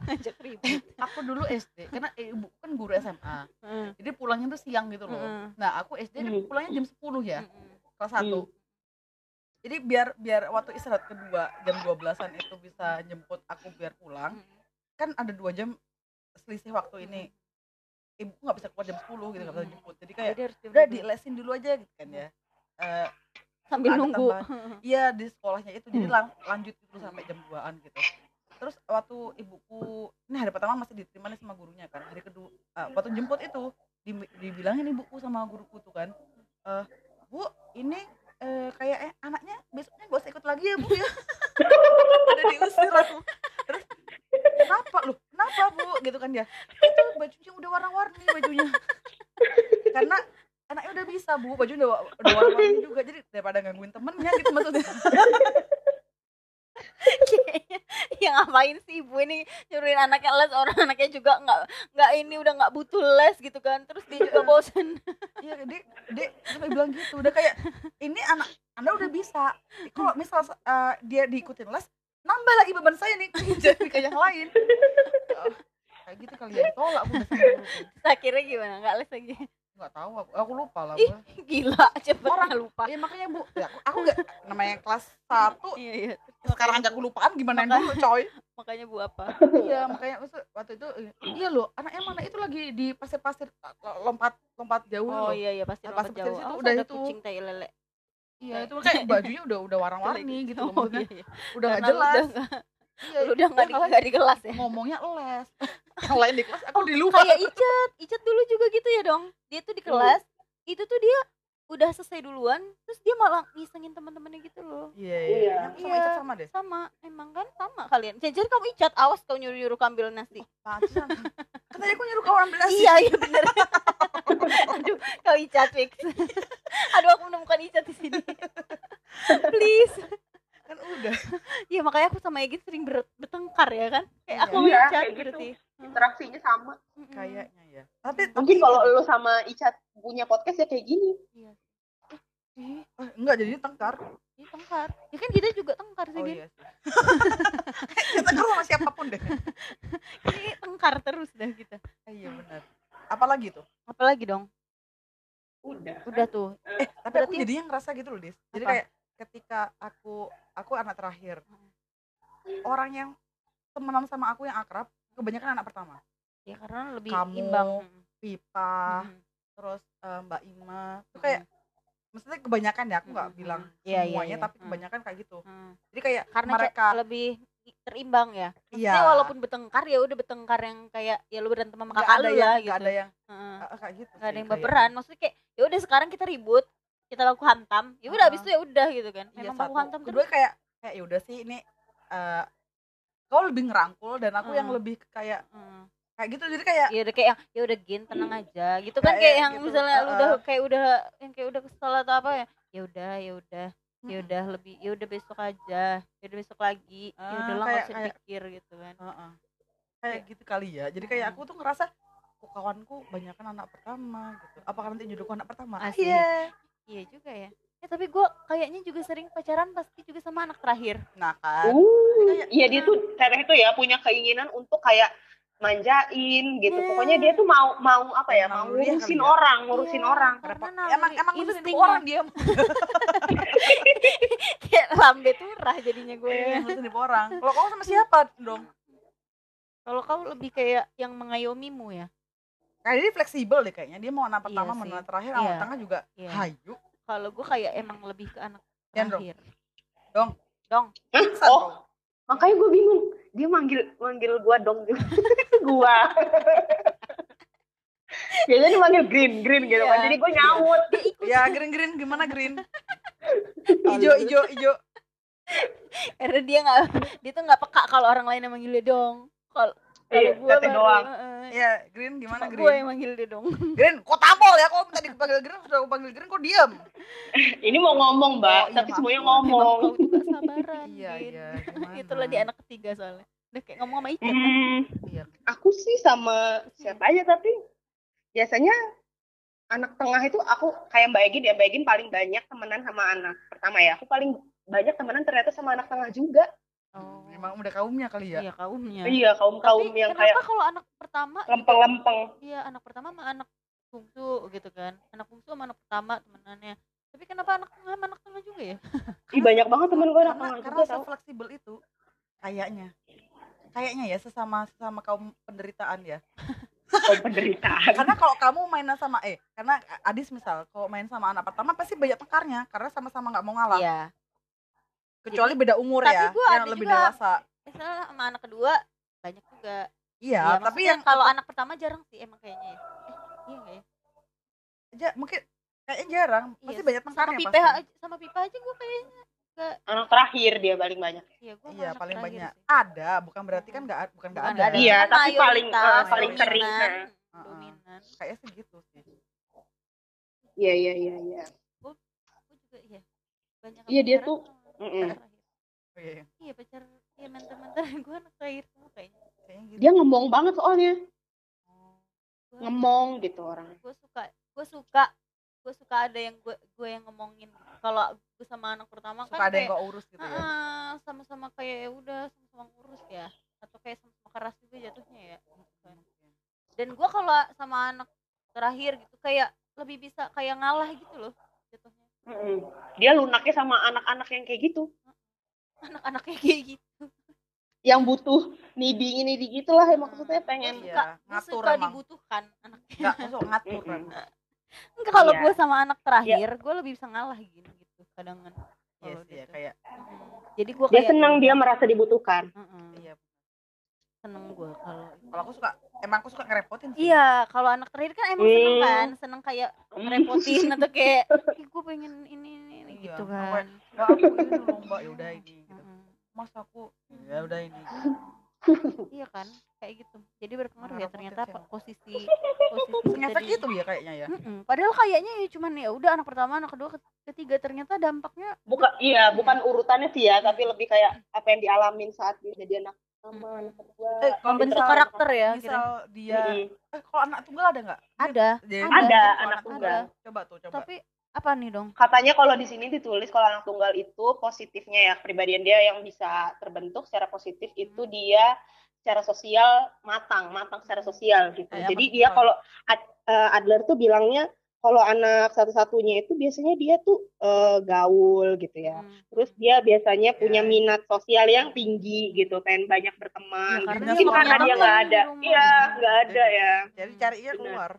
Aku dulu SD karena ibu kan guru SMA Mm, jadi pulangnya tuh siang gitu loh. Mm, nah aku SD kan Hmm. pulangnya jam 10 ya mm, kelas 1 jadi biar biar waktu istirahat kedua jam 12-an itu bisa jemput aku biar pulang mm. kan ada dua jam selisih waktu ini. Ibu nggak bisa keluar jam 10 gitu nggak bisa Hmm. jemput. Jadi kayak udah dilesin dulu aja gitu kan ya. Eh, sambil nunggu. [laughs] iya di sekolahnya itu. Jadi Hmm. lang- lanjut gitu sampai jam 2an gitu. Terus waktu ibuku ini hari pertama masih diterima nih sama gurunya kan. Hari kedua eh, waktu jemput itu di- dibilangin ibuku sama guruku tuh kan eh bu ini eh, kayak eh, anaknya besoknya gak usah ikut lagi ya bu ya. [laughs] Udah diusir aku terus kenapa? Lu kenapa bu? Gitu kan dia. Itu bajunya udah warna-warni bajunya. [laughs] Karena anaknya udah bisa bu. Baju udah udah [laughs] warna-warni juga jadi daripada gangguin temennya gitu maksudnya. Kayaknya, [laughs] ya ngapain sih ibu ini nyuruhin anaknya les orang anaknya juga nggak nggak ini udah nggak butuh les gitu kan. Terus dia juga bosen. Iya dek. Dek sampai bilang gitu. Udah kayak ini anak anda udah bisa. Kalau misal eh, dia diikutin les nambah lagi beban saya nih. Jadi ke yang lain. Eh, kayak gitu kali ya. Ditolak aku udah sama [laughs] guruku Terus akhirnya gimana? Nggak les lagi nggak tahu aku aku lupa lah Ih. gua. gila cepet Orang- lupa. ya makanya bu ya, aku, aku nggak namanya kelas satu iya iya. sekarang aja aku lupaan gimana yang dulu coy? makanya bu apa? Iya makanya waktu itu iya loh anaknya mana itu lagi di pasir-pasir lompat lompat jauh oh loh. iya iya pasti Pas lompat kecil jauh. Awas udah ada itu. kucing tai lele. Iya itu kayak bajunya udah udah [laughs] warna-warni gitu loh oh, iya, iya. udah nggak jelas. udah iya lu udah nggak di, di kelas ya ngomongnya les [laughs] yang lain di kelas aku di luar kayak Icat Icat dulu juga gitu ya dong dia tuh di kelas itu tuh dia udah selesai duluan terus dia malah ngisengin teman-temannya gitu loh Iya, Iya. iya. Sama Iya. Icat sama deh. sama emang kan sama kalian jadi kamu icat awas kau nyuruh nyuruh ambil nasi Pantesan. Kan tadi aku nyuruh kau ambil nasi. iya iya bener [laughs] aduh kau icat fix [laughs] aduh aku menemukan icat di sini please Kan udah. [laughs] Iya makanya aku sama Egit sering ber- bertengkar ya kan kayak aku Iya, icat kayak gitu. berarti interaksinya sama. Kayaknya ya. Tapi mungkin tapi- kalau lu sama Icat punya podcast ya kayak gini Iya. Ih, eh, enggak jadinya tengkar. Iya tengkar ya kan kita juga tengkar sih Oh iya sih. [laughs] Kita tengkar sama siapa pun deh. [laughs] Ini tengkar terus dah kita Eh, Iya benar. Apalagi tuh? apalagi dong udah udah tuh Eh, tapi aku Berarti- jadinya ngerasa gitu loh, Dis. Jadi Apa? kayak ketika aku aku anak terakhir. Orang yang temenan sama aku yang akrab kebanyakan anak pertama. ya karena lebih Kamu, imbang Pipa, Mm-mm. terus eh, Mbak Ima. Itu kayak maksudnya kebanyakan ya, aku nggak Mm-mm. bilang Iya, iya, semuanya iya. tapi Mm. kebanyakan kayak gitu. Hmm. Jadi kayak karena mereka lebih terimbang ya iya Maksudnya walaupun bertengkar ya udah bertengkar yang kayak ya lu berantem sama kakak ada lu nggak gitu ada yang eh, kayak gitu. nggak ada yang kayak- baperan maksudnya kayak ya udah sekarang kita ribut kita laku hantam. Ya udah abis Ah. itu ya udah gitu kan. Iya, memang baku satu. hantam Kedua terus. kayak kayak ya udah sih ini eh kau lebih ngerangkul dan aku yang Hmm. lebih kayak Heeh. kayak gitu. Jadi kayak ya udah kayak yang ya udah gin tenang [clears throat] aja gitu kan. Kayak kayak yang gitu, misalnya uh-uh. udah kayak udah yang kayak udah kesel atau apa ya ya udah ya udah. Ya udah lebih ya udah besok aja. Ya udah besok lagi. Ya Ah, udah lah nggak usah kayak- dipikir gitu kan. Heeh. kayak gitu kali ya. Jadi kayak aku tuh ngerasa kawanku banyak anak pertama gitu. Apakah nanti jodohku anak pertama? Asik. Iya juga ya ya tapi gue kayaknya juga sering pacaran pasti juga sama anak terakhir nah kan Uh, iya dia tuh teteh itu ya punya keinginan untuk kayak manjain gitu. Nah. Pokoknya dia tuh mau mau apa ya? Mau ngurusin kali ya? orang, ngurusin Iya, orang. karena emang emang ngurusin orang dia [laughs] kayak lambe turah jadinya gue ngurusin orang kalau kamu sama siapa dong kalau kau lebih kayak yang mengayomimu ya kayak dia fleksibel deh kayaknya dia mau anak Iya pertama mau sih. anak terakhir Iya. anak tengah juga Iya. hayu kalau gue kayak emang lebih ke anak dong. terakhir Hah? Pingsan Oh, kau. makanya gue bingung. Dia manggil manggil gua dong gitu. [laughs] gua. Biasanya dia manggil green, green gitu kan. Iya. Jadi gue ikut ya green green gimana green [laughs] ijo ijo ijo karena dia nggak dia tuh nggak peka kalau orang lain yang manggil dia dong kalau Iya, gue doang. ya green gimana gue green? yang manggil dia dong. [laughs] Green kok tabol ya? Kok tadi dipanggil green sudah aku panggil green kok diam [laughs] Ini mau ngomong, Mbak, Oh, tapi semuanya ngomong. sabaran iya iya [laughs] gimana? itulah di anak ketiga soalnya. Udah kayak ngomong sama Ica kan? Hmm, iya. Aku sih sama siapa aja tapi biasanya anak tengah itu aku kayak Mbak Egin ya. Mbak Egin paling banyak temenan sama anak pertama ya. Aku paling banyak temenan ternyata sama anak tengah juga emang udah kaumnya kali ya? Iya kaumnya. Iya kaum kaum tapi yang kenapa kayak kalau anak pertama lempeng-lempeng? Iya anak pertama sama anak bungsu gitu kan. Anak bungsu sama anak pertama temenannya. Tapi kenapa anak tengah sama anak tengah juga ya? Ih, banyak banget temen gue anak karena tengah karena juga tau fleksibel itu kayaknya. Kayaknya ya sesama sesama kaum penderitaan ya. [laughs] Kaum penderitaan. Karena kalau kamu mainan sama eh karena Adis misal kalau main sama anak pertama pasti banyak tekarnya karena sama-sama nggak mau ngalah. Iya kecuali beda umur tapi ya gua yang ada lebih juga- dewasa. misalnya sama anak kedua banyak juga. Iya Ya, tapi yang kalau anak pertama jarang sih emang kayaknya ya. eh iya nggak ya? Aja mungkin kayaknya jarang. Pasti Iya, banyak sama tekarnya pipa pasti aja sama pipa aja gue kayaknya anak terakhir dia paling banyak. Iya gue iya paling banyak. sih. ada bukan berarti kan nggak bukan nggak Bukan ada Iya, cuman tapi paling, eh, paling sering, dominan. Heeh. dominan. Kayaknya sih gitu sih. Iya iya iya iya. Gue juga iya. Banyak Iya, dia tuh, sama. Oh, iya, iya. iya pacar iya mantan mantan [laughs] gue anak terakhir semua kayaknya kayaknya gitu dia ngomong banget soalnya Gua- ngomong gitu orangnya gue suka gue suka gue suka ada yang gue gue yang ngomongin gitu. kalau gue sama anak pertama suka kan ada yang kayak kau urus gitu ya "Ah, sama-sama kayak ya udah sama-sama ngurus ya atau kayak sama-sama keras juga jatuhnya ya Iya. dan gue kalau sama anak terakhir gitu kayak lebih bisa kayak ngalah gitu loh Mm-mm. dia lunaknya sama anak-anak yang kayak gitu anak-anaknya kayak gitu yang butuh needy needy gitulah ya maksudnya pengen Iya, Dia ngatur suka emang. dibutuhkan anaknya nggak masuk ngatur enggak kalau Iya. gue sama anak terakhir gue lebih bisa ngalah gini gitu kadang kan iya kalau ya tuh. kayak jadi gue dia senang dia merasa dibutuhkan Mm-mm. Seneng gue kalau Kalau aku suka emang aku suka ngerepotin sih. iya kalau anak terakhir kan emang seneng Hmm. kan seneng kayak ngerepotin atau kayak [laughs] ih gue pengen ini ini, ini," Iya, gitu kan Mbak aku ini lomba ya udah ini gitu. Mas aku ya udah ini. [laughs] iya kan kayak gitu jadi berpengaruh ya ternyata sih apa, emang. posisi posisi [laughs] Ternyata gitu ya kayaknya ya. Mm-mm. padahal kayaknya ya cuman ya udah anak pertama anak kedua ke- ketiga ternyata dampaknya bukan iya bukan urutannya sih ya tapi lebih kayak apa yang dialamin saat dia jadi anak anak kedua. Eh, misal- karakter ya kira Misal dia Mm-mm. eh kalau anak tunggal ada nggak? Dia- ada. Dia- Ada. ada anak tunggal. Coba tuh, coba. tapi apa nih dong? Katanya kalau di sini ditulis kalau anak tunggal itu positifnya ya kepribadian dia yang bisa terbentuk secara positif itu dia secara sosial matang matang secara sosial gitu. Kayak jadi dia kalau Ad- eh, Adler tuh bilangnya kalau anak satu-satunya itu biasanya dia tuh eh, gaul gitu ya Hmm. terus dia biasanya punya Ya. minat sosial yang tinggi gitu pengen banyak berteman Ya, karena mungkin dia karena punya dia nggak ada iya nggak ada ya Jadi carinya keluar.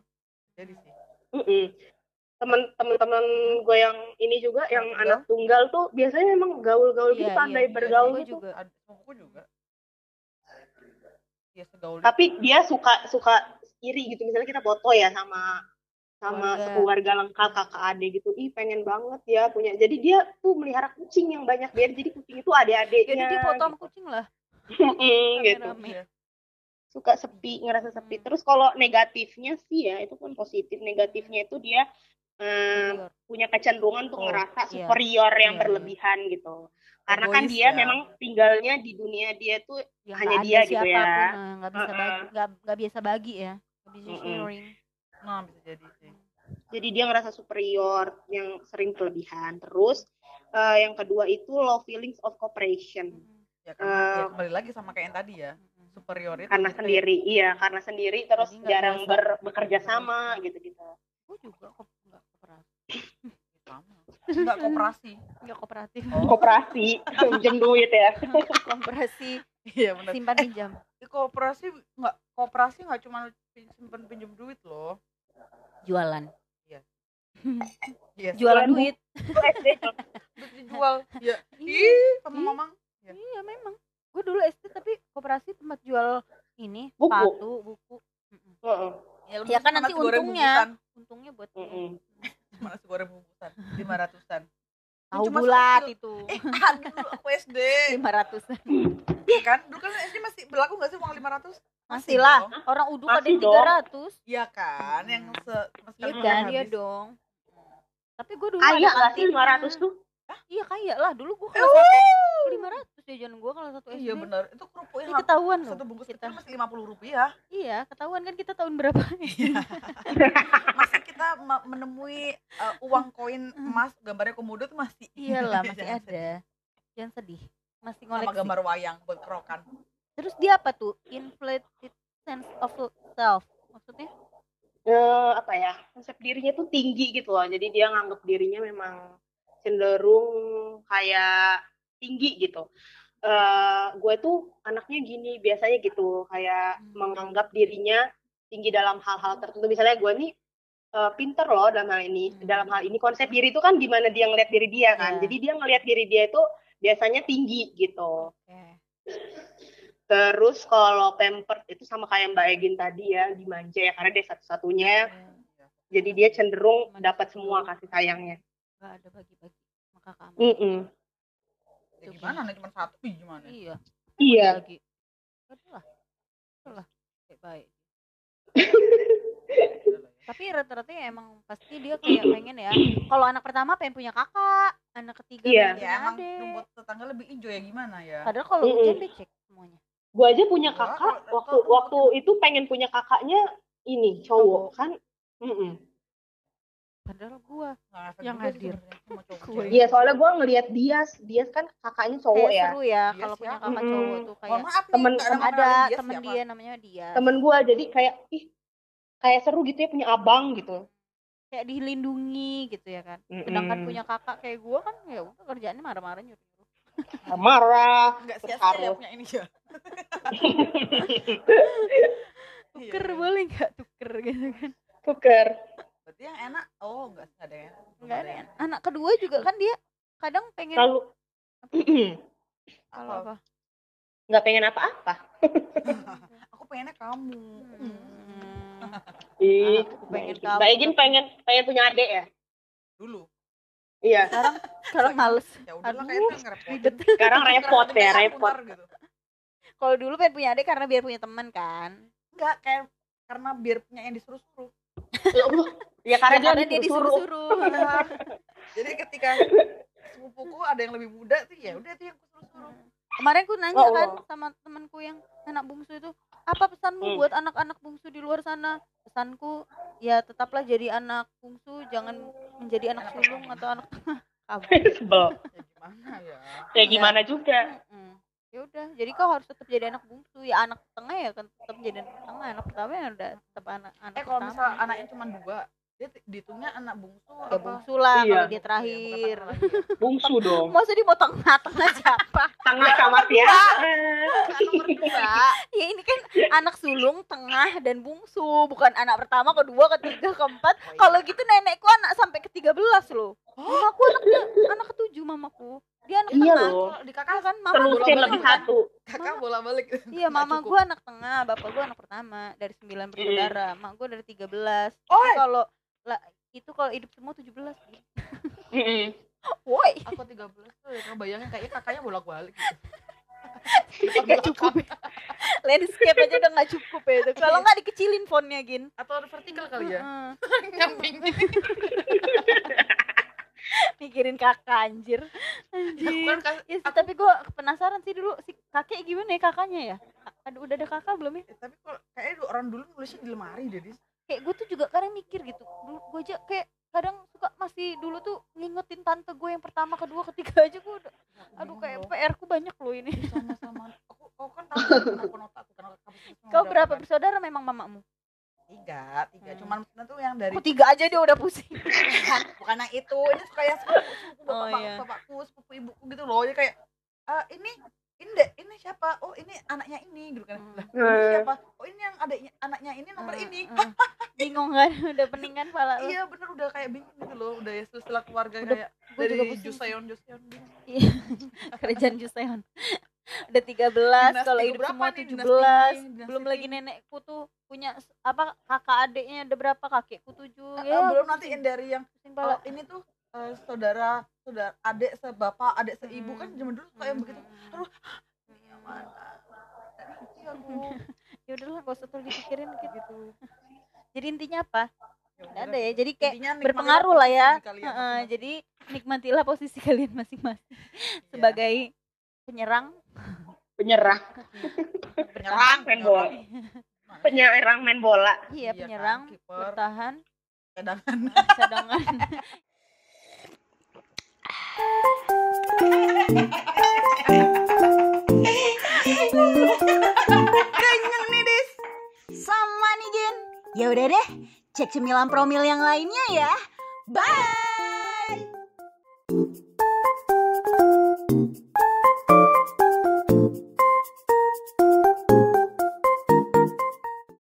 Jadi sih. Mm-mm. teman-teman gue yang ini juga yang Tunggal? anak tunggal tuh biasanya emang gaul-gaul gitu Iya, pandai iya, bergaul gue gitu juga sepupuku juga. Iya segaul. tapi dia suka suka iri gitu misalnya kita foto ya sama sama Keluarga. keluarga lengkap kakak adik gitu ih pengen banget ya punya jadi dia tuh melihara kucing yang banyak biar jadi kucing itu adik-adiknya jadi dia foto sama kucing lah gitu. Iya. suka sepi ngerasa sepi Hmm. terus kalau negatifnya sih ya itu kan positif negatifnya itu dia Superior. punya kecenderungan untuk Oh, ngerasa iya. superior yang Iya, berlebihan gitu karena kan Egois dia ya. memang tinggalnya di dunia dia tuh Ya, Hanya dia gitu ya. nggak bisa bagi nggak nggak biasa bagi ya nggak bisa sharing Nah, bisa jadi sih. jadi dia ngerasa superior yang sering kelebihan terus eh, yang kedua itu low feelings of cooperation Mm-mm. Ya karena ya Eh, kembali lagi sama kayak yang tadi ya. Mm-mm. Superior itu karena gitu ya. sendiri iya karena sendiri terus nggak jarang ber- bekerja sama gitu gitu gue juga kok nggak kooperatif [laughs] Sama. Enggak koperasi. nggak kooperatif Oh, kooperasi pinjam duit ya [laughs] kooperasi iya benar. simpan pinjam Di koperasi enggak koperasi enggak cuma simpen pinjam duit loh. Jualan [laughs] Iya. jualan Jualan duit [laughs] Itu SD. Iya. Iya, Ih, sama mamang. Ya. iya memang gue dulu SD tapi koperasi tempat jual ini Buku. sepatu buku Mm-mm. Heeh. lu Ya kan nanti untungnya. bungkusan. untungnya buat Mm-mm. Cuma nasi goreng bungkusan. Lima ratusan. tahu Cuma bulat itu Eh, ada dulu aku SD. [laughs] lima ratus Iya kan? Dulu kan SD masih berlaku nggak sih uang lima ratus? Masih lah dong. orang uduk ada Masih tiga ratus. Iya kan? Yang se iya sekali kan iya dong. Tapi gue dulu kaya ada nggak sih kantinnya. 500 tuh? Iya kaya lah. Dulu gue kalau satu lima ratus jajan gue kalau satu SD Iya benar. Itu kerupuk yang ketahuan loh satu bungkus kita. masih lima puluh rupiah. iya ketahuan kan kita tahun berapa [laughs] Masih kita me- menemui uh, uang koin emas gambarnya komodo tuh masih. iyalah [laughs] masih Jangan ada. jangan sedih. Masih Sama ngoleksi. gambar wayang buat kerokan. Terus dia apa tuh? Inflated sense of self maksudnya? Eh, apa ya? Konsep dirinya tuh tinggi gitu loh. Jadi dia nganggap dirinya memang cenderung kayak tinggi gitu. Eh gue tuh anaknya gini biasanya gitu. Kayak Hmm. menganggap dirinya tinggi dalam hal-hal tertentu. Misalnya gue nih eh, pinter loh dalam hal ini. Hmm. dalam hal ini konsep diri itu kan gimana dia ngeliat diri dia kan. Iya. jadi dia ngeliat diri dia itu biasanya tinggi gitu. Oke terus kalau pampered itu sama kayak Mbak Egin tadi ya dimanja ya karena dia satu-satunya jadi dia cenderung dapat semua kasih sayangnya nggak ada bagi-bagi maka kamu Mm-mm. Ya gimana nih cuma satu gimana? iya Iya. lagi lah lah kayak baik tapi rata-rata ya emang pasti dia kayak pengen ya kalau anak pertama pengen punya kakak anak ketiga Iya. pengen Ya punya emang adik rumput tetangga lebih hijau ya gimana ya? padahal kalau Mm-mm. hujan dia cek semuanya Gue aja punya kakak kalau- waktu waktu itu pengen punya kakaknya ini cowok Cowok. kan. Mm-mm. padahal gua Nggak efek yang hadir. Gue. Iya soalnya gue ngelihat Dias, Dias kan kakaknya cowok kayak ya. seru ya Iya kalau punya kakak Mm-mm. cowok tuh kayak maaf nih, Temen- ada temen- ada dia temen siapa. dia namanya dia Temen gue jadi kayak ih kayak seru gitu ya punya abang gitu. kayak dilindungi gitu ya kan Mm-mm. sedangkan punya kakak kayak gua kan ya udah kerjaannya marah-marah nyuruh marah. Nggak sia-sia ya punya ini ya. tuker [laughs] Iya, iya. boleh nggak tuker gitu kan Tuker. Berarti yang enak, oh enggak sih ada yang enak. nggak ada yang anak kedua juga kan dia kadang pengen Kalau kalau Apa? apa nggak pengen apa-apa [laughs] aku pengennya kamu Hmm. ih Aku pengen Mbak kamu. Mbak Ijin pengen pengen punya adik ya dulu iya Sekarang sekarang males. ya Aduh, kayaknya ngerepotin ribet. sekarang repot ya repot gitu. Kalau dulu pengen punya adik karena biar punya teman kan. enggak kayak karena biar punya yang disuruh-suruh ya Allah karena Ya, karena dia dia disuruh disuruh-suruh. jadi ketika sepupuku ada yang lebih muda tuh ya udah tuh yang aku suruh-suruh Kemarin aku nanya Oh, kan oh. sama temanku yang anak bungsu itu, apa pesanmu Hmm. buat anak-anak bungsu di luar sana? Pesanku, ya tetaplah jadi anak bungsu, jangan menjadi anak sulung atau anak [laughs] [laughs] sebel ya gimana ya ya gimana juga Mm-mm. Ya udah, jadi kau harus tetap jadi anak bungsu. Ya anak tengah ya kan tetap jadi anak tengah, anak pertama ya udah tetap anak anak eh kalau misal anaknya cuma dua dia dihitungnya anak bungsu ya apa bungsu lah Iya. kalau dia terakhir. lagi ya. bungsu dong Masa dia mau tengah-tengah siapa? tengah sama siapa Anak nomor dua ya ini kan anak sulung, tengah dan bungsu, bukan anak pertama, kedua, ketiga, keempat. Oh, iya. Kalau gitu nenekku anak sampai ke 13 loh. Mamaku anaknya anak ketujuh mamaku. Dia anak Iya tengah. loh. di Iya kakak kan mama terusin lebih kan? satu kakak bola balik Iya, mama gua anak tengah, bapak gua anak pertama dari 9 bersaudara. Mak gua dari 13. Tapi Oi. kalau lah itu kalau hidup semua 17. Mm-mm. [laughs] Woi, aku 13 tuh ya kebayangnya kayaknya kakaknya bolak balik [laughs] Gak cukup. [laughs] Landscape aja udah gak cukup ya itu. Kalau nggak dikecilin fontnya, Gin. atau vertikal kali ya Heeh. nyamping Mikirin kakak anjir. ya, aku Anjir. kan Ya, sih, aku- tapi gua penasaran sih dulu si kakek gimana ya kakaknya ya? Ada udah ada kakak belum ya? eh, tapi kalau kayaknya dulu- orang dulu nulisnya di lemari Dis. Kayak gue tuh juga kadang mikir gitu. Dulu gue aja kayak kadang suka masih dulu tuh ngingetin tante gue yang pertama, kedua, ketiga aja gue udah aduh kayak PR ku banyak loh ini. sama-sama aku kau kan [laughs] tahu aku Kau berapa kan? bersaudara memang mamamu? tiga tiga Hmm. cuman tuh yang dari Aku tiga aja dia udah pusing. [laughs] bukan bukan yang itu ini suka yang sepupu sepupu Oh, bapak, iya. bapakku sepupu ibuku gitu loh jadi kayak "Eh, ini ini deh ini siapa oh ini anaknya ini gitu kan Hmm. ini siapa oh ini yang adiknya anaknya ini nomor Eh, ini eh. [laughs] Bingung kan? [laughs] Udah peningan pala lu. iya bener udah kayak bingung gitu loh udah ya silsilah keluarga Udah, kayak Gue juga dari pusing. Juseon Juseon gitu. Iya. [laughs] Kerajaan Juseon. Udah 13 Dinasti kalau hidup berapa semua nih? 17. Dinasti ini, Belum lagi nenekku tuh punya apa kakak adiknya ada berapa kakekku 7. Eh, Ya, belum nanti yang dari yang pala. ini tuh eh, saudara saudara adik sebapak adik seibu kan Hmm. zaman dulu suka yang begitu Hmm. aduh ini yang mana [laughs] ya udahlah gak usah terlalu dipikirin gitu. gitu Jadi intinya apa? Ya Nggak ada ya. Jadi kayak berpengaruh lah ya. kalian Heeh, masing-masing. jadi nikmatilah posisi kalian masing-masing Iya. [laughs] sebagai penyerang, [laughs] penyerang bertahan. main bola penyerang main bola Iya, Iya penyerang, kan, kiper. bertahan, cadangan cadangan. Kenyang nih, Dis. Sama nih, Gen. Ya udah deh, cek cemilan promil yang lainnya ya. Bye.